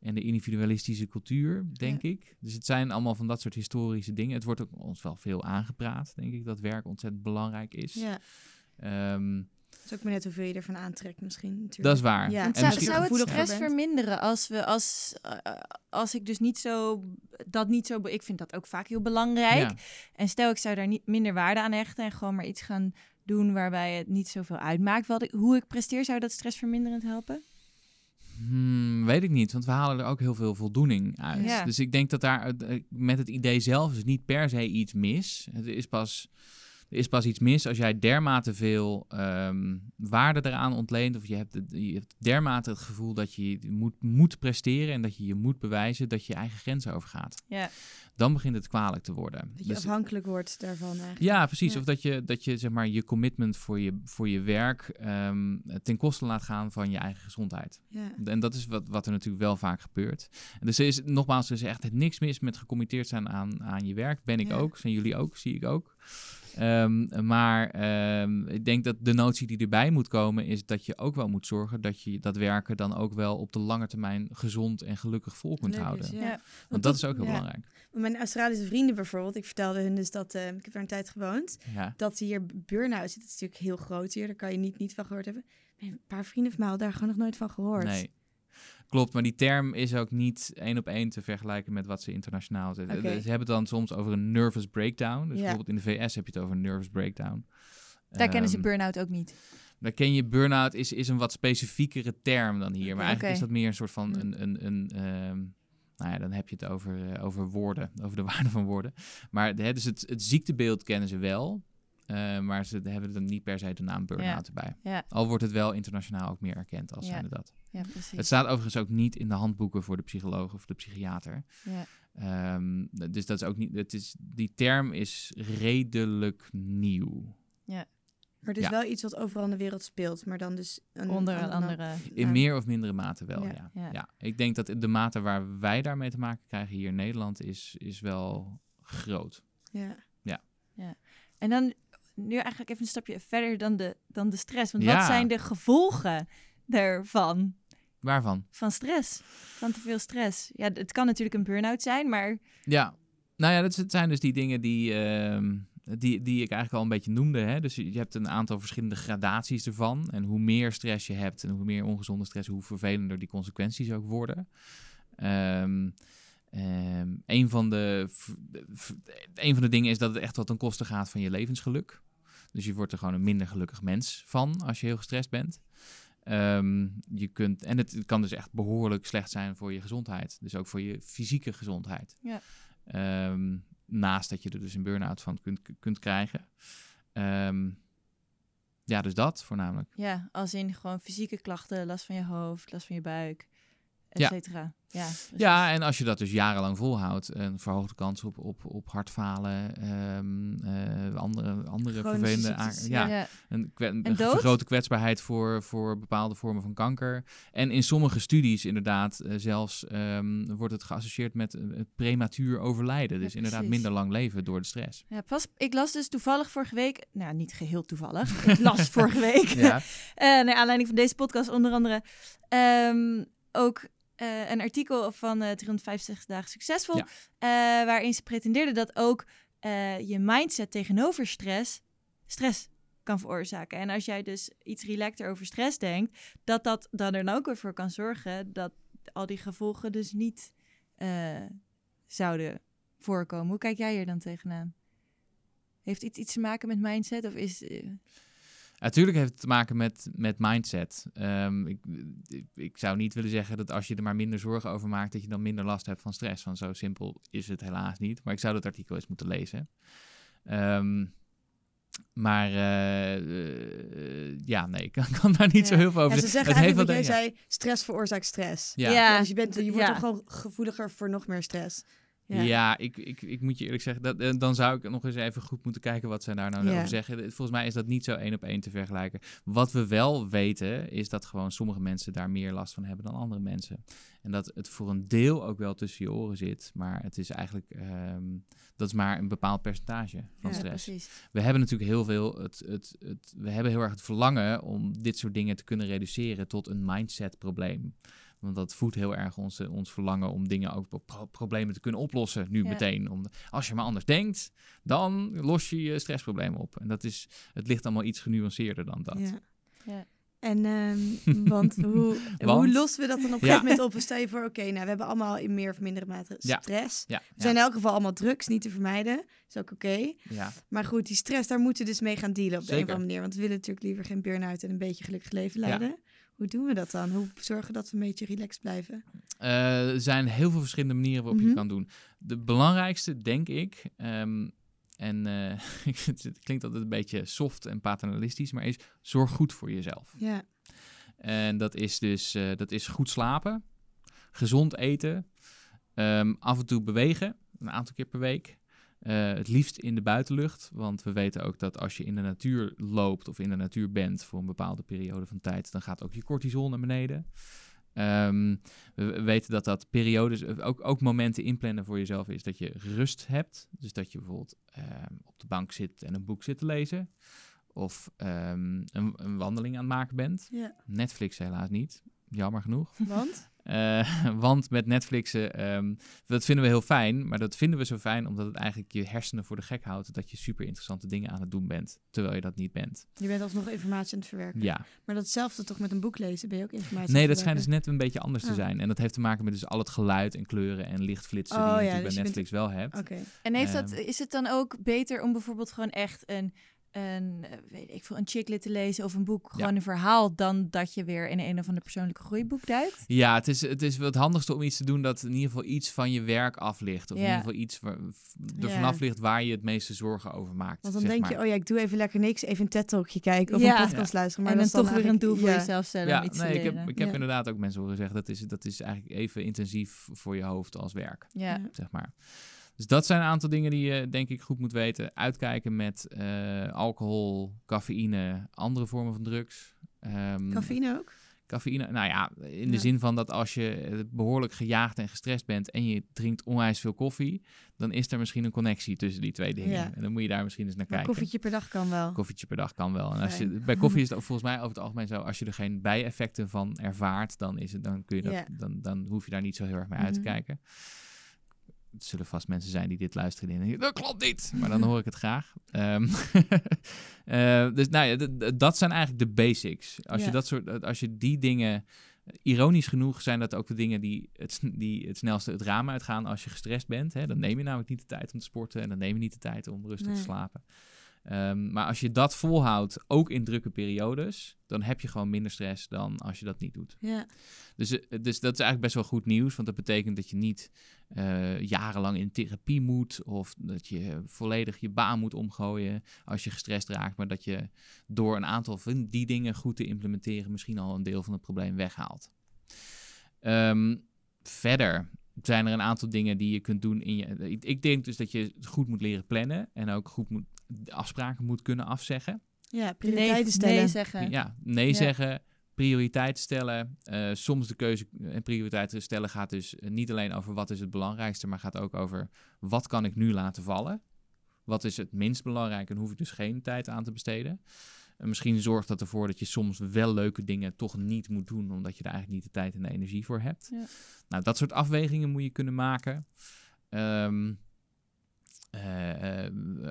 en de individualistische cultuur, denk ik. Dus het zijn allemaal van dat soort historische dingen. Het wordt ook ons wel veel aangepraat, denk ik, dat werk ontzettend belangrijk is. Ja, Ehm, het is ook maar net hoeveel je ervan aantrekt misschien. Natuurlijk. dat is waar. Ja. En zou, het stress verminderen als we als, eh, als ik dus niet zo dat niet zo ik vind dat ook vaak heel belangrijk Ja. en stel ik zou daar niet minder waarde aan hechten en gewoon maar iets gaan doen waarbij het niet zoveel uitmaakt wat ik, hoe ik presteer zou dat stressverminderend helpen Hmm, weet ik niet, want we halen er ook heel veel voldoening uit. Ja. Dus ik denk dat daar eh, met het idee zelf is niet per se iets mis. Het is pas, er is pas iets mis als jij dermate veel ehm, waarde eraan ontleent. Of je hebt, je hebt dermate het gevoel dat je moet, moet presteren en dat je je moet bewijzen dat je je eigen grenzen overgaat. ja Dan begint het kwalijk te worden. Dat je Dus- afhankelijk wordt daarvan eigenlijk. ja, precies. Ja. Of dat je, dat je zeg maar, je commitment voor je, voor je werk ehm, ten koste laat gaan van je eigen gezondheid. Ja. En dat is wat, wat er natuurlijk wel vaak gebeurt. En dus er is nogmaals, er is echt niks mis met gecommitteerd zijn aan, aan je werk. Ben ik ook, zijn jullie ook, zie ik ook. Ehm, maar ehm, ik denk dat de notie die erbij moet komen is dat je ook wel moet zorgen dat je dat werken dan ook wel op de lange termijn gezond en gelukkig vol kunt Leuk houden. ja. Ja. Want dat is ook heel ja. belangrijk. Mijn Australische vrienden bijvoorbeeld, ik vertelde hun dus dat, eh, ik heb daar een tijd gewoond, Ja. dat hier burn-out zit. Het is natuurlijk heel groot hier, daar kan je niet, niet van gehoord hebben. Een paar vrienden van mij hadden daar gewoon nog nooit van gehoord. Nee. Klopt, maar die term is ook niet één op één te vergelijken met wat ze internationaal. Ze hebben het dan soms over een nervous breakdown. Dus Ja. bijvoorbeeld in de VS heb je het over een nervous breakdown. daar kennen ze Ehm, burn-out ook niet Daar ken je burn-out is, is een wat specifiekere term dan hier. Maar eigenlijk is dat meer een soort van Hm. een, een, een ehm, nou ja, dan heb je het over, eh, over woorden, [laughs] over de waarde van woorden. Maar hè, dus het, het ziektebeeld kennen ze wel. eh, maar ze hebben er niet per se de naam burn-out erbij. ja Al wordt het wel internationaal ook meer erkend als Ja. zijnde dat. Ja precies Het staat overigens ook niet in de handboeken voor de psycholoog of de psychiater. ja. Ehm, dus dat is ook niet. Het is, die term is redelijk nieuw. Maar het is Ja. wel iets wat overal in de wereld speelt, maar dan dus een Onder een andere- andere... In Ja. meer of mindere mate wel, Ja. ja. Ja. Ja. Ik denk dat de mate waar wij daarmee te maken krijgen hier in Nederland is, is wel groot. Ja. En dan nu eigenlijk even een stapje verder dan de, dan de stress. Want Ja. wat zijn de gevolgen daarvan? Waarvan? Van stress? Van te veel stress? Ja, het kan natuurlijk een burn-out zijn, maar... Ja, nou ja, dat zijn dus die dingen die, ehm, die, die ik eigenlijk al een beetje noemde. Hè? Dus je hebt een aantal verschillende gradaties ervan. En hoe meer stress je hebt en hoe meer ongezonde stress, hoe vervelender die consequenties ook worden. Ehm, een, van de, een van de dingen is dat het echt wat ten koste gaat van je levensgeluk. Dus je wordt er gewoon een minder gelukkig mens van als je heel gestrest bent. Ehm, je kunt, en het, het kan dus echt behoorlijk slecht zijn voor je gezondheid. Dus ook voor je fysieke gezondheid. Ja. Ehm, naast dat je er dus een burn-out van kunt, kunt krijgen. Ehm, ja, dus dat voornamelijk. Ja, als in gewoon fysieke klachten, last van je hoofd, last van je buik, et Ja. cetera. Ja. Ja, en als je dat dus jarenlang volhoudt, een verhoogde kans op, op, op hartfalen, ehm, eh, andere, andere Chronische vervelende... ziektes, ja, ja. een, een vergrote kwetsbaarheid voor, voor bepaalde vormen van kanker. En in sommige studies inderdaad eh, zelfs ehm, wordt het geassocieerd met eh, het prematuur overlijden. Dus Ja, inderdaad minder lang leven door de stress. Ja, pas, ik las dus toevallig vorige week, nou niet geheel toevallig, [laughs] ik las vorige week, Ja, [laughs] Eh, naar aanleiding van deze podcast onder andere, ehm, ook eh, een artikel van eh 365 dagen succesvol, Ja. eh, waarin ze pretendeerden dat ook je mindset tegenover stress, stress kan veroorzaken. En als jij dus iets relaxter over stress denkt, dat dat dan er ook weer voor kan zorgen dat al die gevolgen dus niet zouden voorkomen. Hoe kijk jij hier dan tegenaan? Heeft iets iets te maken met mindset? Of is. Natuurlijk heeft het te maken met, met mindset. Ehm, ik, ik, zou niet willen zeggen dat als je er maar minder zorgen over maakt, dat je dan minder last hebt van stress. Want zo simpel is het helaas niet. Maar ik zou dat artikel eens moeten lezen. Ehm, maar eh, eh, ja, nee, [laughs] ik kan, kan daar niet zo heel veel over Ja, ze zeggen Het heeft eigenlijk wat wel jij zei, stress veroorzaakt stress. Ja. Ja. Dus je, bent, je wordt Ja. dan gewoon gevoeliger voor nog meer stress. Ja, ik, ik, ik moet je eerlijk zeggen, dat, eh, dan zou ik nog eens even goed moeten kijken wat zij daar nou Ja. over zeggen. Volgens mij is dat niet zo één op één te vergelijken. Wat we wel weten, is dat gewoon sommige mensen daar meer last van hebben dan andere mensen. En dat het voor een deel ook wel tussen je oren zit, maar het is eigenlijk, ehm, dat is maar een bepaald percentage van Ja, stress. precies. We hebben natuurlijk heel veel, het, het, het, we hebben heel erg het verlangen om dit soort dingen te kunnen reduceren tot een mindset probleem. Want dat voedt heel erg ons, eh, ons verlangen om dingen ook pro- problemen te kunnen oplossen nu Ja. meteen. Om, als je maar anders denkt, dan los je je stressprobleem op. En dat is, het ligt allemaal iets genuanceerder dan dat. Ja. Ja. En, ehm, [laughs] want hoe, hoe lossen we dat dan op een Ja. gegeven moment op? Stel je voor, oké, nou, we hebben allemaal in meer of mindere mate stress. Ja, We zijn in elk geval allemaal drugs, niet te vermijden. Is ook oké. ja. Maar goed, die stress, daar moeten we dus mee gaan dealen op de een of andere manier. Want we willen natuurlijk liever geen burn-out en een beetje gelukkig leven Ja. leiden. Hoe doen we dat dan? Hoe zorgen we dat we een beetje relaxed blijven? Eh, er zijn heel veel verschillende manieren waarop je Mhm. het kan doen. De belangrijkste, denk ik, ehm, en eh, [laughs] het klinkt altijd een beetje soft en paternalistisch, maar is zorg goed voor jezelf. Ja, En dat is dus eh, dat is goed slapen, gezond eten, ehm, af en toe bewegen, een aantal keer per week. Eh, het liefst in de buitenlucht, want we weten ook dat als je in de natuur loopt of in de natuur bent voor een bepaalde periode van tijd, dan gaat ook je cortisol naar beneden. Ehm, we we weten dat dat periodes, eh, ook, ook momenten inplannen voor jezelf is dat je rust hebt. Dus dat je bijvoorbeeld ehm, op de bank zit en een boek zit te lezen. Of ehm, een, een wandeling aan het maken bent. Netflix helaas niet, jammer genoeg. Want? Eh, [laughs] want met Netflixen, ehm, dat vinden we heel fijn. Maar dat vinden we zo fijn omdat het eigenlijk je hersenen voor de gek houdt. Dat je super interessante dingen aan het doen bent, terwijl je dat niet bent. Je bent alsnog informatie aan het verwerken. Ja, Maar datzelfde toch met een boek lezen? Ben je ook informatie nee, aan dat schijnt dus net een beetje anders te Ah. zijn. En dat heeft te maken met dus al het geluid en kleuren en lichtflitsen Oh, die je ja, natuurlijk dus je bij bent- Netflix wel hebt. Oké. En heeft dat, Ehm. is het dan ook beter om bijvoorbeeld gewoon echt een, een, eh, weet ik veel, een chicklit te lezen of een boek, Ja. gewoon een verhaal, dan dat je weer in een of ander persoonlijke groeiboek duikt? Ja, het is, het is wel het handigste om iets te doen dat in ieder geval iets van je werk afligt. Of in ieder geval iets waar, er Ja. vanaf ligt waar je het meeste zorgen over maakt. Want dan zeg denk maar. je, oh ja, ik doe even lekker niks, even een TED-talkje kijken of Ja. een podcast luisteren. Maar en dan is toch weer een doel voor jezelf stellen Ja, om iets nee, te ik heb, ik heb Ja. inderdaad ook mensen horen zeggen dat is, dat is eigenlijk even intensief voor je hoofd als werk, zeg maar. Dus dat zijn een aantal dingen die je denk ik goed moet weten. Uitkijken met eh, alcohol, cafeïne, andere vormen van drugs. Ehm, Cafeïne ook? Cafeïne, nou ja, in de Ja. zin van dat als je eh, behoorlijk gejaagd en gestrest bent en je drinkt onwijs veel koffie, dan is er misschien een connectie tussen die twee dingen. Ja. En dan moet je daar misschien eens naar Maar kijken. koffietje per dag kan wel. Koffietje per dag kan wel. En als je, bij koffie [laughs] is het volgens mij over het algemeen zo, als je er geen bijeffecten van ervaart, dan, is het, dan, kun je dat, Ja. dan, dan hoef je daar niet zo heel erg mee uit te Mhm. kijken. Het zullen vast mensen zijn die dit luisteren en denken, dat klopt niet. Maar dan [laughs] hoor ik het graag. Ehm, [laughs] eh, dus nou ja, dat zijn eigenlijk de basics. Als, Ja. je dat soort, als je die dingen... Ironisch genoeg zijn dat ook de dingen die het, die het snelste het raam uitgaan als je gestrest bent. Hè? Dan neem je namelijk niet de tijd om te sporten en dan neem je niet de tijd om rustig Nee. te slapen. Ehm, maar als je dat volhoudt, ook in drukke periodes, dan heb je gewoon minder stress dan als je dat niet doet. Ja. Dus, eh, dus dat is eigenlijk best wel goed nieuws, want dat betekent dat je niet eh, jarenlang in therapie moet of dat je volledig je baan moet omgooien als je gestrest raakt, maar dat je door een aantal van die dingen goed te implementeren misschien al een deel van het probleem weghaalt. Ehm, verder zijn er een aantal dingen die je kunt doen in je. Ik, ik denk dus dat je goed moet leren plannen en ook goed moet afspraken moet kunnen afzeggen. Ja, Nee, prioriteiten stellen. nee zeggen. Ja, nee Ja. zeggen, prioriteit stellen. Eh, soms de keuze en prioriteiten stellen gaat dus eh, niet alleen over wat is het belangrijkste, maar gaat ook over wat kan ik nu laten vallen. Wat is het minst belangrijk en hoef ik dus geen tijd aan te besteden. En misschien zorgt dat ervoor dat je soms wel leuke dingen toch niet moet doen, omdat je er eigenlijk niet de tijd en de energie voor hebt. Ja. Nou, dat soort afwegingen moet je kunnen maken. Ehm, eh, eh,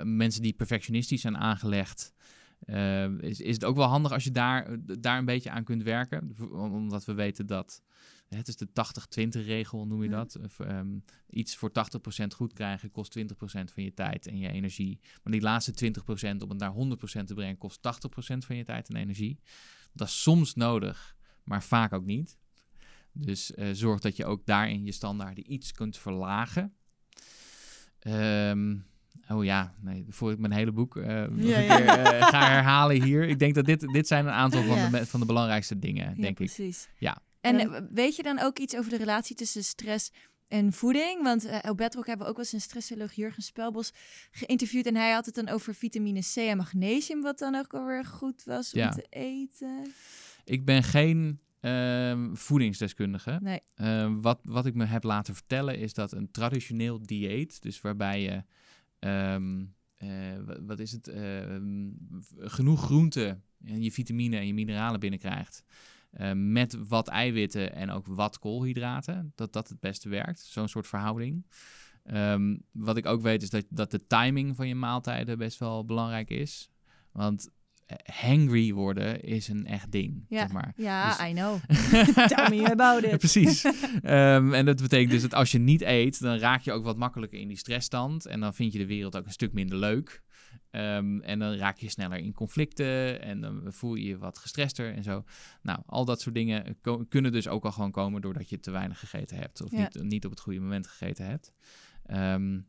mensen die perfectionistisch zijn aangelegd, eh, is, is het ook wel handig als je daar, daar een beetje aan kunt werken. Omdat we weten dat, het is de 80-20 regel noem je Ja. dat. Of, ehm, iets voor 80% goed krijgen kost 20% van je tijd en je energie. Maar die laatste 20% om het naar 100% te brengen kost 80% van je tijd en energie. Dat is soms nodig, maar vaak ook niet. Dus eh, zorg dat je ook daarin je standaarden iets kunt verlagen. Ehm, oh ja, nee, voor ik mijn hele boek eh, Ja, ja. keer eh, ga herhalen hier. Ik denk dat dit, dit zijn een aantal van, Ja. de, van de belangrijkste dingen, Ja, denk ik. precies. Ja. En eh, weet je dan ook iets over de relatie tussen stress en voeding? Want eh op Bedrock hebben we ook wel eens een stressoloog Jurgen Spelbos geïnterviewd. En hij had het dan over vitamine C en magnesium, wat dan ook alweer goed was Ja. om te eten. Ik ben geen ehm, voedingsdeskundige. Nee. Ehm, wat, wat ik me heb laten vertellen is dat een traditioneel dieet, dus waarbij je, ehm, eh, wa- wat is het, genoeg groente en je vitamine en je mineralen binnenkrijgt, met wat eiwitten en ook wat koolhydraten, dat dat het beste werkt. Zo'n soort verhouding. Wat ik ook weet is dat, dat de timing van je maaltijden best wel belangrijk is. Want hangry worden is een echt ding, Ja, zeg maar. ja Dus- I know. [laughs] Tell me about it. Precies. Ehm, en dat betekent dus dat als je niet eet, dan raak je ook wat makkelijker in die stressstand. En dan vind je de wereld ook een stuk minder leuk. Ehm, en dan raak je sneller in conflicten en dan voel je je wat gestrester en zo. Nou, al dat soort dingen kunnen dus ook al gewoon komen doordat je te weinig gegeten hebt. Of Ja. niet, niet op het goede moment gegeten hebt. Ehm,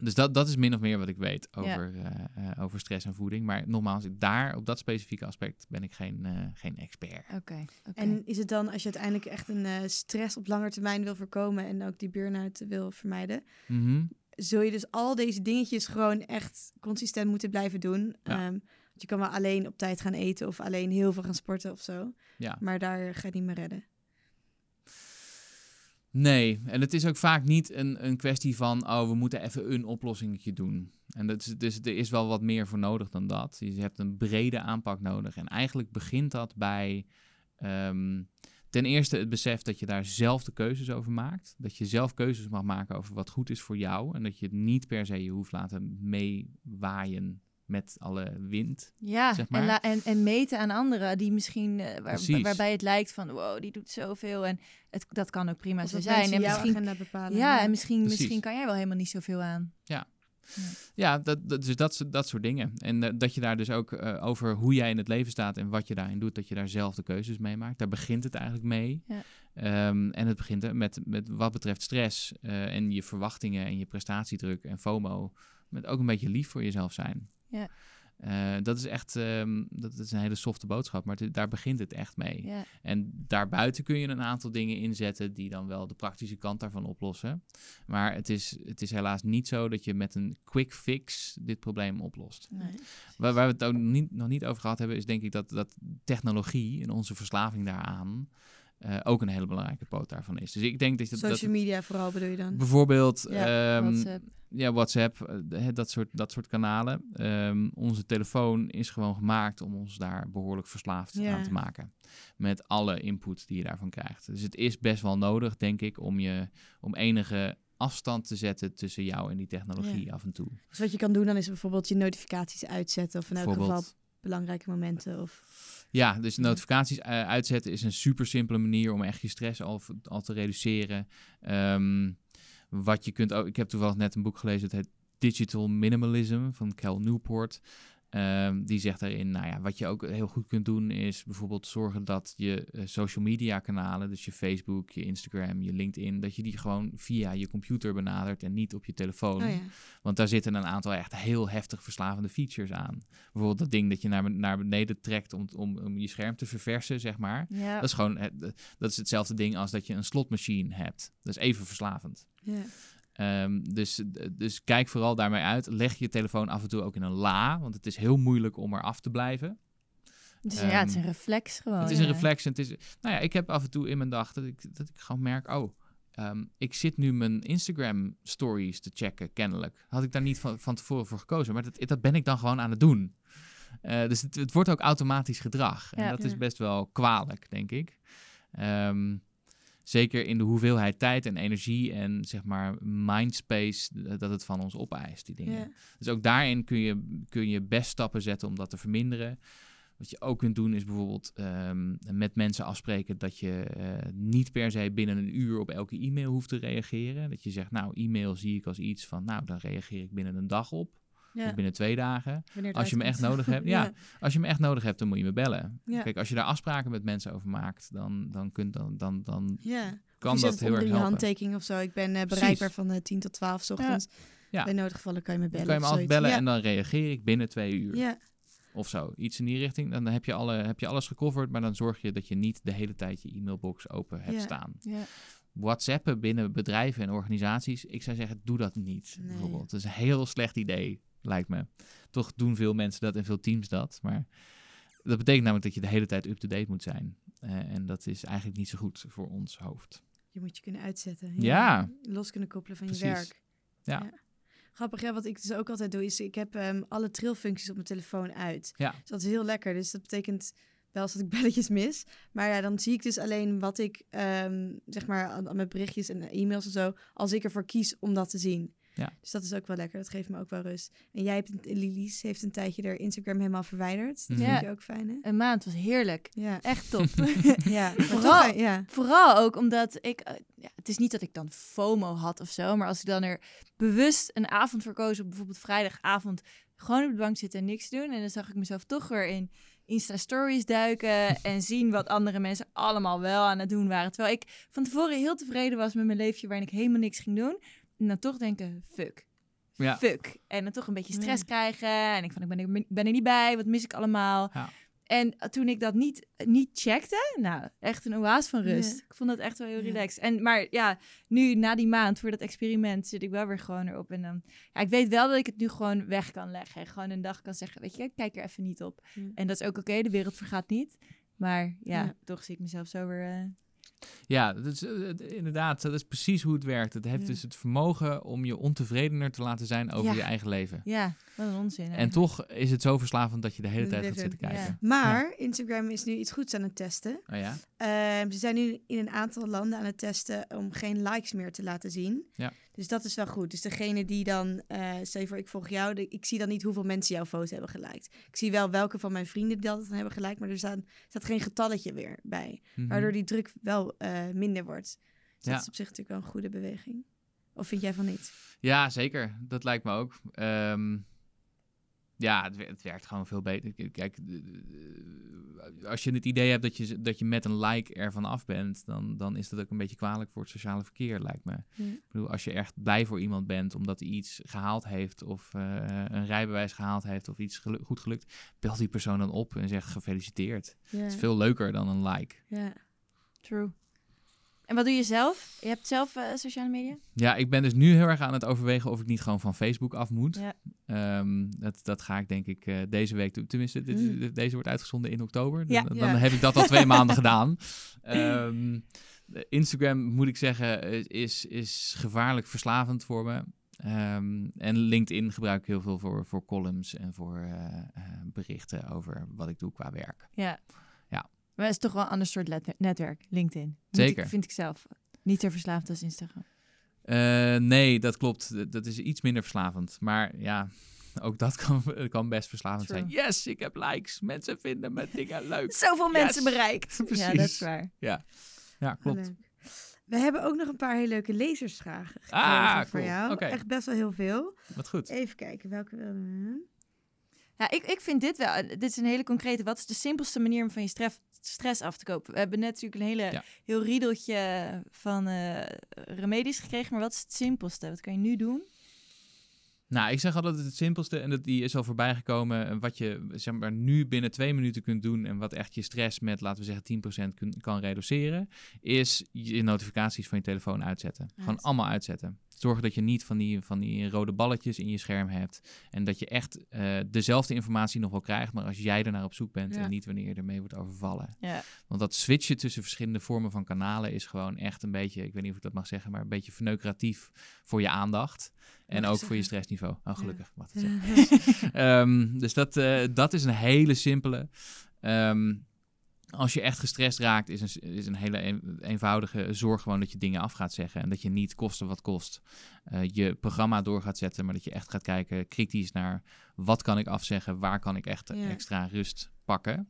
dus dat, dat is min of meer wat ik weet Ja. over, eh, eh, over stress en voeding. Maar nogmaals, daar op dat specifieke aspect ben ik geen, eh, geen expert. Oké. oké. En is het dan, als je uiteindelijk echt een eh, stress op lange termijn wil voorkomen en ook die burn-out wil vermijden, Mhm. zul je dus al deze dingetjes gewoon echt consistent moeten blijven doen. Ja. Ehm, want je kan wel alleen op tijd gaan eten of alleen heel veel gaan sporten of zo. Ja. Maar daar ga je het niet meer redden. Nee, en het is ook vaak niet een, een kwestie van, oh, we moeten even een oplossingetje doen. En dat is, dus er is wel wat meer voor nodig dan dat. Je hebt een brede aanpak nodig. En eigenlijk begint dat bij ehm, ten eerste het besef dat je daar zelf de keuzes over maakt. Dat je zelf keuzes mag maken over wat goed is voor jou. En dat je het niet per se je hoeft laten meewaaien met alle wind. Ja, zeg en, maar. en, en meten aan anderen die misschien, eh, waar, waarbij het lijkt van, wow, die doet zoveel. En het, dat kan ook prima Of zo zijn. En misschien, agenda bepalen. ja, en misschien, Precies. misschien kan jij wel helemaal niet zoveel aan. Ja, dat, dat, dus dat, soort- dat soort dingen. En eh, dat je daar dus ook eh, over hoe jij in het leven staat en wat je daarin doet, dat je daar zelf de keuzes mee maakt. Daar begint het eigenlijk mee. Ja. Ehm, en het begint er met, met wat betreft stress eh, en je verwachtingen en je prestatiedruk en FOMO. Met ook een beetje lief voor jezelf zijn. Ja. Eh, dat is echt ehm, dat is een hele softe boodschap, maar het- daar begint het echt mee. En daarbuiten kun je een aantal dingen inzetten die dan wel de praktische kant daarvan oplossen. Maar het is, het is helaas niet zo dat je met een quick fix dit probleem oplost. Nee. Waar, waar we het ook niet, nog niet over gehad hebben, is denk ik dat, dat technologie en onze verslaving daaraan eh, ook een hele belangrijke poot daarvan is. Dus ik denk dat, je- dat, Social media vooral bedoel je dan? bijvoorbeeld Ja, ehm, WhatsApp. ja, WhatsApp, eh, dat, soort, dat soort kanalen. Ehm, onze telefoon is gewoon gemaakt om ons daar behoorlijk verslaafd Ja. aan te maken. Met alle input die je daarvan krijgt. Dus het is best wel nodig, denk ik, om, je, om enige afstand te zetten tussen jou en die technologie Ja. af en toe. Dus wat je kan doen dan is bijvoorbeeld je notificaties uitzetten. Of in elk geval belangrijke momenten. Of... Ja, dus notificaties eh, uitzetten is een super simpele manier om echt je stress al, al te reduceren. Ehm, wat je kunt ook, ik heb toevallig net een boek gelezen, het heet Digital Minimalism van Cal Newport. Ehm, die zegt daarin, nou ja, wat je ook heel goed kunt doen is bijvoorbeeld zorgen dat je eh, social media kanalen, dus je Facebook, je Instagram, je LinkedIn, dat je die gewoon via je computer benadert en niet op je telefoon. Oh ja. Want daar zitten een aantal echt heel heftig verslavende features aan. Bijvoorbeeld dat ding dat je naar, naar beneden trekt om, om, om je scherm te verversen, zeg maar. Ja. Dat is gewoon het- dat is hetzelfde ding als dat je een slotmachine hebt. Dat is even verslavend. ja. Ehm, dus, dus kijk vooral daarmee uit. Leg je telefoon af en toe ook in een la, want het is heel moeilijk om er af te blijven. Dus ja, het is een Ehm, reflex gewoon. het is een reflex. En het is, nou ja, ik heb af en toe in mijn dag dat ik, dat ik gewoon merk, oh, ehm, ik zit nu mijn Instagram stories te checken, kennelijk. Had ik daar niet van, van tevoren voor gekozen, maar dat, dat ben ik dan gewoon aan het doen. Eh, dus het, het wordt ook automatisch gedrag. En Ja. dat is best wel kwalijk, denk ik. Zeker in de hoeveelheid tijd en energie en zeg maar mindspace dat het van ons opeist, die dingen. Ja. Dus ook daarin kun je, kun je best stappen zetten om dat te verminderen. Wat je ook kunt doen is bijvoorbeeld ehm, met mensen afspreken dat je eh, niet per se binnen een uur op elke e-mail hoeft te reageren. Dat je zegt, nou, e-mail zie ik als iets van, nou, dan reageer ik binnen een dag op. Ja. Of binnen twee dagen. Als je me echt nodig hebt, [laughs] ja. Als je me echt nodig hebt, dan moet je me bellen. Ja. Kijk, als je daar afspraken met mensen over maakt, dan, dan, kunt, dan, dan, dan kan dat heel erg helpen. handtekening of zo. Ik ben eh, bereikbaar van eh, 10 tot 12 's ochtends. Ja. Bij nodige gevallen kan je me Dan bellen. kan je me altijd bellen en dan reageer ik binnen twee uur. Ja. of zo. Iets in die richting. Dan heb je, alle, heb je alles gecoverd, maar dan zorg je dat je niet de hele tijd je e-mailbox open hebt staan. Ja. WhatsAppen binnen bedrijven en organisaties, ik zou zeggen, doe dat niet. Nee. Bijvoorbeeld. Dat is een heel slecht idee, lijkt me. Toch doen veel mensen dat en veel teams dat. Maar dat betekent namelijk dat je de hele tijd up-to-date moet zijn. Eh, en dat is eigenlijk niet zo goed voor ons hoofd. Je moet je kunnen uitzetten. Ja. Los kunnen koppelen van Precies. je werk. Ja. Grappig, ja, wat ik dus ook altijd doe, is ik heb ehm, alle trilfuncties op mijn telefoon uit. Ja. Dus dat is heel lekker. Dus dat betekent wel eens dat ik [laughs] belletjes mis. Maar ja, dan zie ik dus alleen wat ik, ehm, zeg maar, aan, aan mijn berichtjes en e-mails en zo, als ik ervoor kies om dat te zien. Ja. Dus dat is ook wel lekker. Dat geeft me ook wel rust. En jij hebt, Lilies heeft een tijdje er Instagram helemaal verwijderd. Dat Mhm. vind je ook fijn, hè? Een maand was heerlijk. Ja. Echt top. [laughs] Ja, Vooral- toch, ja. Vooral ook omdat ik... eh, ja, het is niet dat ik dan FOMO had of zo. Maar als ik dan er bewust een avond voor koos... op bijvoorbeeld vrijdagavond... gewoon op de bank zitten en niks doen... en dan zag ik mezelf toch weer in Insta-stories duiken... [laughs] en zien wat andere mensen allemaal wel aan het doen waren. Terwijl ik van tevoren heel tevreden was met mijn leefje... waarin ik helemaal niks ging doen. En dan toch denken, fuck. Ja. Fuck. En dan toch een beetje stress krijgen. En ik van, ik ben, ik ben er niet bij. Wat mis ik allemaal? Ja. En toen ik dat niet, niet checkte, nou, echt een oase van rust. Ja. Ik vond dat echt wel heel relaxed. En, maar ja, nu na die maand voor dat experiment zit ik wel weer gewoon erop. En dan, ja, ik weet wel dat ik het nu gewoon weg kan leggen. Gewoon een dag kan zeggen, weet je, ik kijk er even niet op. En dat is ook oké, de wereld vergaat niet. Maar ja, Ja. toch zie ik mezelf zo weer... eh, Ja, dat is, eh, inderdaad, dat is precies hoe het werkt. Het heeft Ja. dus het vermogen om je ontevredener te laten zijn over Ja. je eigen leven. ja, wat een onzin. En toch is het zo verslavend dat je de hele tijd gaat zitten ja. kijken. Maar Instagram is nu iets goeds aan het testen. Oh ja? Ehm, ze zijn nu in een aantal landen aan het testen om geen likes meer te laten zien. Ja. Dus dat is wel goed. Dus degene die dan, stel je voor, ik volg jou, de- ik zie dan niet hoeveel mensen jouw foto hebben geliked. Ik zie wel welke van mijn vrienden dat dan hebben geliked, maar er staan, staat geen getalletje weer bij. Mhm. Waardoor die druk wel eh, minder wordt. Dus Ja. dat is op zich natuurlijk wel een goede beweging. Of vind jij van niet? Ja, zeker. Dat lijkt me ook. Ehm, Ja, het, het werkt gewoon veel beter. Kijk, als je het idee hebt dat je, dat je met een like ervan af bent, dan, dan is dat ook een beetje kwalijk voor het sociale verkeer, lijkt me. Ja. Ik bedoel, als je echt blij voor iemand bent omdat hij iets gehaald heeft, of eh, een rijbewijs gehaald heeft, of iets gelu- goed gelukt, bel die persoon dan op en zeg gefeliciteerd. Ja. Het is veel leuker dan een like. Ja. True. En wat doe je zelf? Je hebt zelf eh, sociale media? Ja, ik ben dus nu heel erg aan het overwegen of ik niet gewoon van Facebook af moet. Ja. Ehm, dat, dat ga ik denk ik eh, deze week doen. Tenminste, dit Mm. dit- deze wordt uitgezonden in oktober. Ja. Dan, Ja. heb ik dat al twee [laughs] maanden gedaan. Ehm, Instagram, moet ik zeggen, is, is gevaarlijk verslavend voor me. Ehm, en LinkedIn gebruik ik heel veel voor, voor columns en voor eh, berichten over wat ik doe qua werk. Ja. Ja. Maar het is toch wel een ander soort netwerk, LinkedIn. Zeker. Vind ik zelf niet zo verslaafd als Instagram. Eh, nee, dat klopt. Dat- is iets minder verslavend. Maar ja, [laughs] ook dat kan, kan best verslavend True. zijn. Yes, ik heb likes. Mensen vinden mijn dingen leuk. [laughs] Zoveel Yes. mensen bereikt. [laughs] Ja, Precies. dat is waar. Ja, Oh, klopt. leuk. We hebben ook nog een paar hele leuke lezersvragen gekregen Ah, voor jou. Oké. Echt best wel heel veel. Wat goed. Even kijken, welke we? Ja, ik, ik vind dit wel. Dit is een hele concrete. Wat is de simpelste manier om van je stress, stress af te kopen? We hebben net natuurlijk een hele, Ja. heel riedeltje van eh, remedies gekregen. Maar wat is het simpelste? Wat kan je nu doen? Nou, ik zeg altijd het simpelste, en dat, die is al voorbij gekomen. en Wat je zeg maar, nu binnen twee minuten kunt doen en wat echt je stress met, laten we zeggen, 10% kun, kan reduceren, is je notificaties van je telefoon uitzetten. Gewoon allemaal uitzetten. Zorgen dat je niet van die, van die rode balletjes in je scherm hebt. En dat je echt eh, dezelfde informatie nog wel krijgt, maar als jij er naar op zoek bent Ja. en niet wanneer je ermee wordt overvallen. Ja. Want dat switchen tussen verschillende vormen van kanalen is gewoon echt een beetje, ik weet niet of ik dat mag zeggen, maar een beetje verneukeratief voor je aandacht. En ook voor je stressniveau. Oh, gelukkig. Mag zeggen. [laughs] [laughs] Ehm, dus dat, eh, dat is een hele simpele. Ehm, als je echt gestrest raakt, is een, is een hele een- eenvoudige zorg gewoon dat je dingen af gaat zeggen. En dat je niet kosten wat kost eh, je programma door gaat zetten. Maar dat je echt gaat kijken kritisch naar wat kan ik afzeggen, waar kan ik echt Ja. extra rust pakken.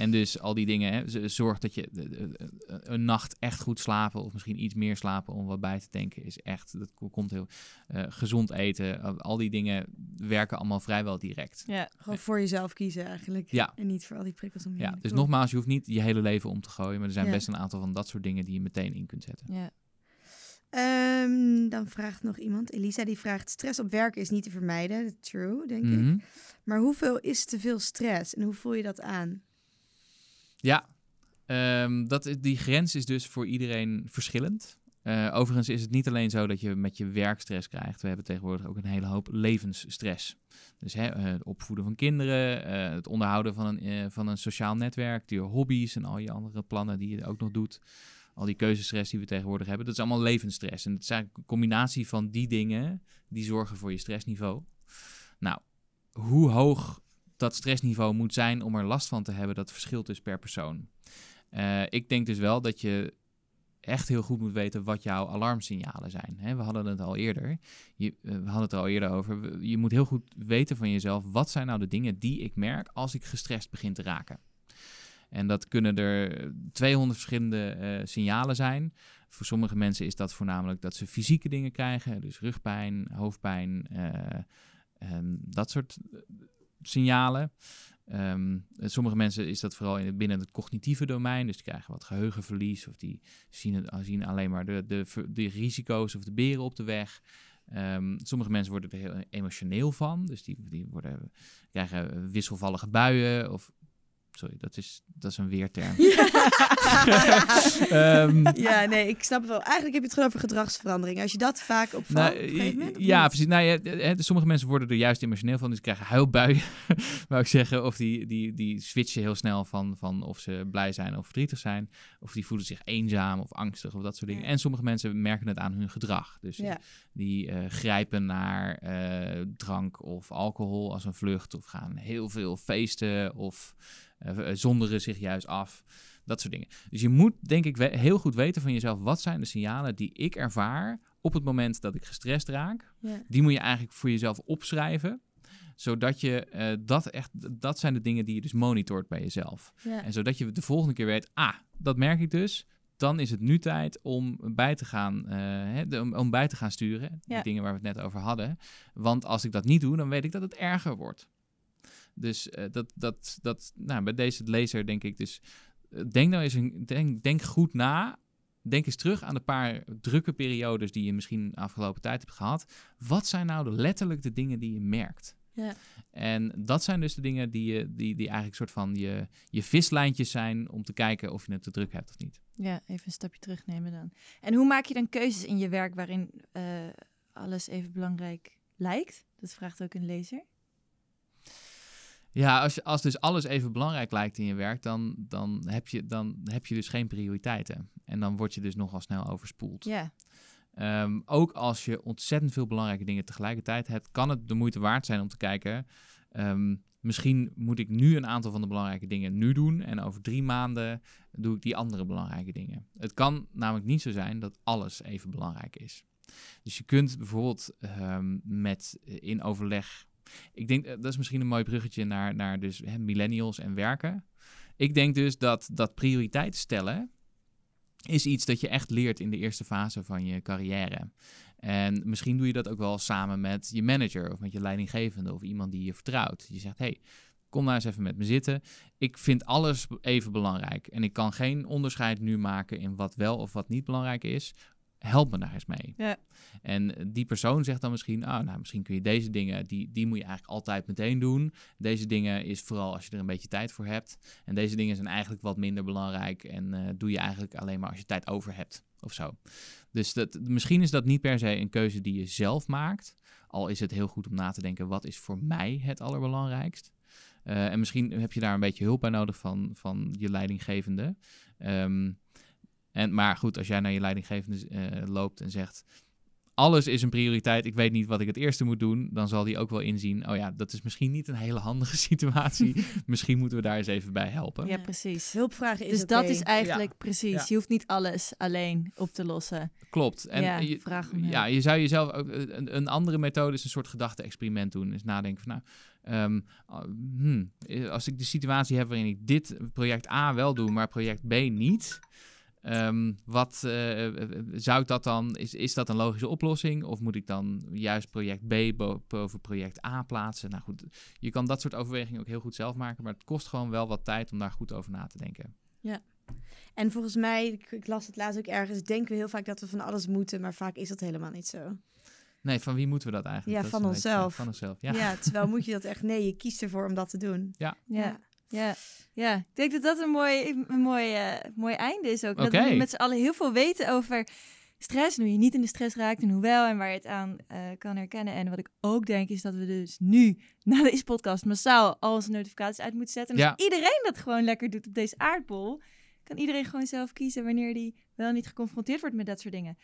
En dus al die dingen, hè, zorg dat je de- een nacht echt goed slapen of misschien iets meer slapen om wat bij te denken is echt, dat ko- komt heel eh, gezond eten. al- die dingen werken allemaal vrijwel direct. Ja. Gewoon voor jezelf kiezen eigenlijk. Ja. En niet voor al die prikkels om je Ja, dus nogmaals, je hoeft niet je hele leven om te gooien, maar er zijn Ja. best een aantal van dat soort dingen die je meteen in kunt zetten. ja. Ehm, dan vraagt nog iemand, Elisa, die vraagt: stress op werk is niet te vermijden. True, denk ik. Mhm. Maar hoeveel is te veel stress en hoe voel je dat aan? Ja, ehm, dat, die grens is dus voor iedereen verschillend. Eh, overigens is het niet alleen zo dat je met je werkstress krijgt. We hebben tegenwoordig ook een hele hoop levensstress. Dus hè, eh, het opvoeden van kinderen, eh, het onderhouden van een, van een sociaal netwerk, je hobby's en al je andere plannen die je ook nog doet. Al die keuzestress die we tegenwoordig hebben, dat is allemaal levensstress. En het is eigenlijk een combinatie van die dingen die zorgen voor je stressniveau. Nou, hoe hoog dat stressniveau moet zijn om er last van te hebben, dat verschilt dus per persoon. Eh, ik denk dus wel dat je echt heel goed moet weten wat jouw alarmsignalen zijn. Hè, we hadden het al eerder. Je, eh, we hadden het al eerder over. Je moet heel goed weten van jezelf. Wat zijn nou de dingen die ik merk als ik gestrest begin te raken? En dat kunnen er 200 verschillende eh, signalen zijn. Voor sommige mensen is dat voornamelijk dat ze fysieke dingen krijgen. Dus rugpijn, hoofdpijn, eh, ehm, dat soort signalen. Ehm, sommige mensen is dat vooral in, binnen het cognitieve domein. Dus die krijgen wat geheugenverlies. Of die zien, het, zien alleen maar de, de, de risico's of de beren op de weg. Ehm, sommige mensen worden er heel emotioneel van. Dus die, die worden, krijgen wisselvallige buien. Of, sorry, dat is, dat is een weerterm. [laughs] Ehm, Ja, nee, ik snap het wel. Eigenlijk heb je het gewoon over gedragsverandering. Als je dat vaak opvalt Nou, op moment. ja, precies. Nou, ja, sommige mensen worden er juist emotioneel van. Dus die krijgen huilbuien, [laughs] wou ik zeggen. Of die, die, die switchen heel snel van, van of ze blij zijn of verdrietig zijn. Of die voelen zich eenzaam of angstig of dat soort dingen. Ja. En sommige mensen merken het aan hun gedrag. Dus Ja. die eh, grijpen naar eh, drank of alcohol als een vlucht. Of gaan heel veel feesten of zonderen zich juist af. Dat soort dingen. Dus je moet denk ik heel goed weten van jezelf... wat zijn de signalen die ik ervaar op het moment dat ik gestrest raak. Ja. Die moet je eigenlijk voor jezelf opschrijven zodat je eh, dat echt, dat zijn de dingen die je dus monitort bij jezelf. Ja. En zodat je de volgende keer weet, ah, dat merk ik dus. Dan is het nu tijd om bij te gaan, eh, de- om, om bij te gaan sturen. Die Ja. dingen waar we het net over hadden. Want als ik dat niet doe, dan weet ik dat het erger wordt. Dus eh, dat, dat, dat, nou, bij deze lezer denk ik dus, eh, denk nou eens, een, denk, denk goed na. Denk eens terug aan de paar drukke periodes die je misschien de afgelopen tijd hebt gehad. Wat zijn nou de, letterlijk de dingen die je merkt? Ja. En dat zijn dus de dingen die, je, die, die eigenlijk soort van je, je vislijntjes zijn om te kijken of je het te druk hebt of niet. Ja, even een stapje terugnemen dan. En hoe maak je dan keuzes in je werk waarin eh, alles even belangrijk lijkt? Dat vraagt ook een lezer. Ja, als, als dus alles even belangrijk lijkt in je werk, dan, dan, heb je, dan heb je dus geen prioriteiten. En dan word je dus nogal snel overspoeld. Ja, Ehm, ook als je ontzettend veel belangrijke dingen tegelijkertijd hebt, kan het de moeite waard zijn om te kijken. ehm, misschien moet ik nu een aantal van de belangrijke dingen nu doen. En over drie maanden doe ik die andere belangrijke dingen. Het kan namelijk niet zo zijn dat alles even belangrijk is. Dus je kunt bijvoorbeeld ehm, met in overleg. Ik denk eh, dat is misschien een mooi bruggetje naar, naar dus, hè, millennials en werken. Ik denk dus dat, dat prioriteit stellen is iets dat je echt leert in de eerste fase van je carrière. En misschien doe je dat ook wel samen met je manager of met je leidinggevende of iemand die je vertrouwt. Je zegt, hey, kom nou eens even met me zitten. Ik vind alles even belangrijk en ik kan geen onderscheid nu maken in wat wel of wat niet belangrijk is. Help me daar eens mee. Ja. En die persoon zegt dan misschien, ah, nou, misschien kun je deze dingen, die, die moet je eigenlijk altijd meteen doen. Deze dingen is vooral als je er een beetje tijd voor hebt. En deze dingen zijn eigenlijk wat minder belangrijk en eh, doe je eigenlijk alleen maar als je tijd over hebt of zo. Dus dat, misschien is dat niet per se een keuze die je zelf maakt. Al is het heel goed om na te denken, wat is voor mij het allerbelangrijkst? Uh, en misschien heb je daar een beetje hulp bij nodig van, van je leidinggevende. Um, en, maar goed, als jij naar je leidinggevende uh, loopt en zegt... alles is een prioriteit, ik weet niet wat ik het eerste moet doen... dan zal die ook wel inzien, oh ja, dat is misschien niet een hele handige [laughs] situatie. [laughs] misschien moeten we daar eens even bij helpen. ja precies. Hulpvragen is Dus dat is eigenlijk Ja. precies. Ja. Je hoeft niet alles alleen op te lossen. Klopt. En ja, je, vraag om hulp. ja, je zou jezelf ook... Een, een andere methode is een soort gedachte-experiment doen. Dus nadenken van, nou... ehm, ah, hmm, als ik de situatie heb waarin ik dit project A wel doe, maar project B niet... Ehm, wat eh, zou ik dat dan? Is, is dat een logische oplossing? Of moet ik dan juist project B bo- boven project A plaatsen? Nou goed, je kan dat soort overwegingen ook heel goed zelf maken, maar het kost gewoon wel wat tijd om daar goed over na te denken. En volgens mij, ik, ik las het laatst ook ergens, denken we heel vaak dat we van alles moeten, maar vaak is dat helemaal niet zo. Nee, van wie moeten we dat eigenlijk? Ja, Dat van beetje- onszelf. Van onszelf, Ja. ja. terwijl [laughs] moet je dat echt, nee, je kiest ervoor om dat te doen. Ja. Ja. Ja, ja. Ik denk dat dat een mooi, een mooi, eh, mooi einde is ook. Dat we met z'n allen heel veel weten over stress en hoe je niet in de stress raakt en hoe wel en waar je het aan eh, kan herkennen. En wat ik ook denk is dat we dus nu, [laughs] na deze podcast, massaal al onze notificaties uit moeten zetten. En Ja. als iedereen dat gewoon lekker doet op deze aardbol, kan iedereen gewoon zelf kiezen wanneer die wel niet geconfronteerd wordt met dat soort dingen.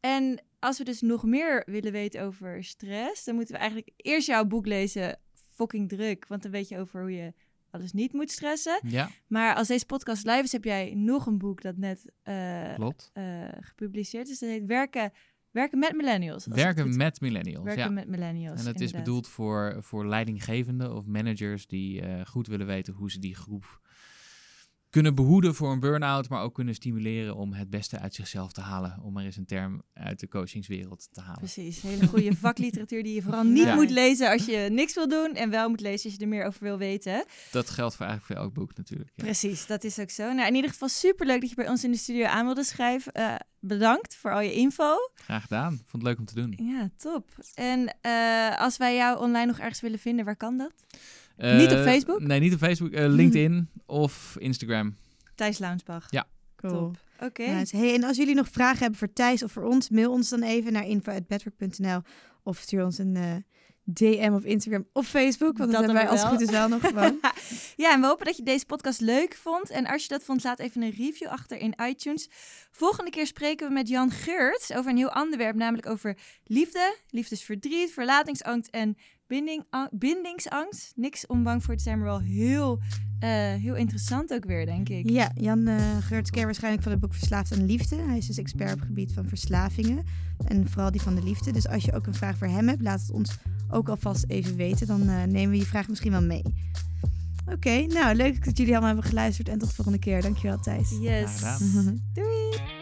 En als we dus nog meer willen weten over stress, dan moeten we eigenlijk eerst jouw boek lezen, Fucking Druk. Want dan weet je over hoe je alles niet moet stressen. Ja, Maar als deze podcast live is, heb jij nog een boek dat net eh, eh, gepubliceerd is. Dat heet Werken, werken met Millennials. Werken met millennials. Werken ja. met Millennials. En het is bedoeld voor, voor leidinggevenden of managers die eh, goed willen weten hoe ze die groep kunnen behoeden voor een burn-out, maar ook kunnen stimuleren om het beste uit zichzelf te halen. Om maar eens een term uit de coachingswereld te halen. Precies, hele goede [laughs] vakliteratuur die je vooral niet Ja. moet lezen als je niks wil doen. En wel moet lezen als je er meer over wil weten. Dat geldt voor eigenlijk voor elk boek natuurlijk. Ja. Precies, dat is ook zo. Nou, in ieder geval superleuk dat je bij ons in de studio aan wilde schrijven. Eh, bedankt voor al je info. Graag gedaan. Vond het leuk om te doen. Ja, top. En eh, als wij jou online nog ergens willen vinden, waar kan dat? Eh, Niet op Facebook? Nee, niet op Facebook. Eh, LinkedIn [laughs] of Instagram. Thijs Launsbach. Ja. Cool. Top. Oké. Nice. Hey, en als jullie nog vragen hebben voor Thijs of voor ons, mail ons dan even naar info.bedrock.nl of stuur ons een eh, DM op Instagram of Facebook, want dat, Dat hebben wij als het goed is wel nog gewoon. [laughs] Ja, en we hopen dat je deze podcast leuk vond. En als je dat vond, laat even een review achter in iTunes. Volgende keer spreken we met Jan Geurts over een heel ander onderwerp, namelijk over liefde, liefdesverdriet, verlatingsangst en binding, ang- bindingsangst. Niks om bang voor te zijn, maar wel heel, eh, heel interessant ook weer, denk ik. Ja, Jan eh Geurts ken je waarschijnlijk van het boek Verslaafd aan Liefde. Hij is dus expert op het gebied van verslavingen en vooral die van de liefde. Dus als je ook een vraag voor hem hebt, laat het ons ook alvast even weten. Dan eh, nemen we je vraag misschien wel mee. Oké, nou leuk dat jullie allemaal hebben geluisterd en tot de volgende keer. Dankjewel Thijs. Yes. Doei!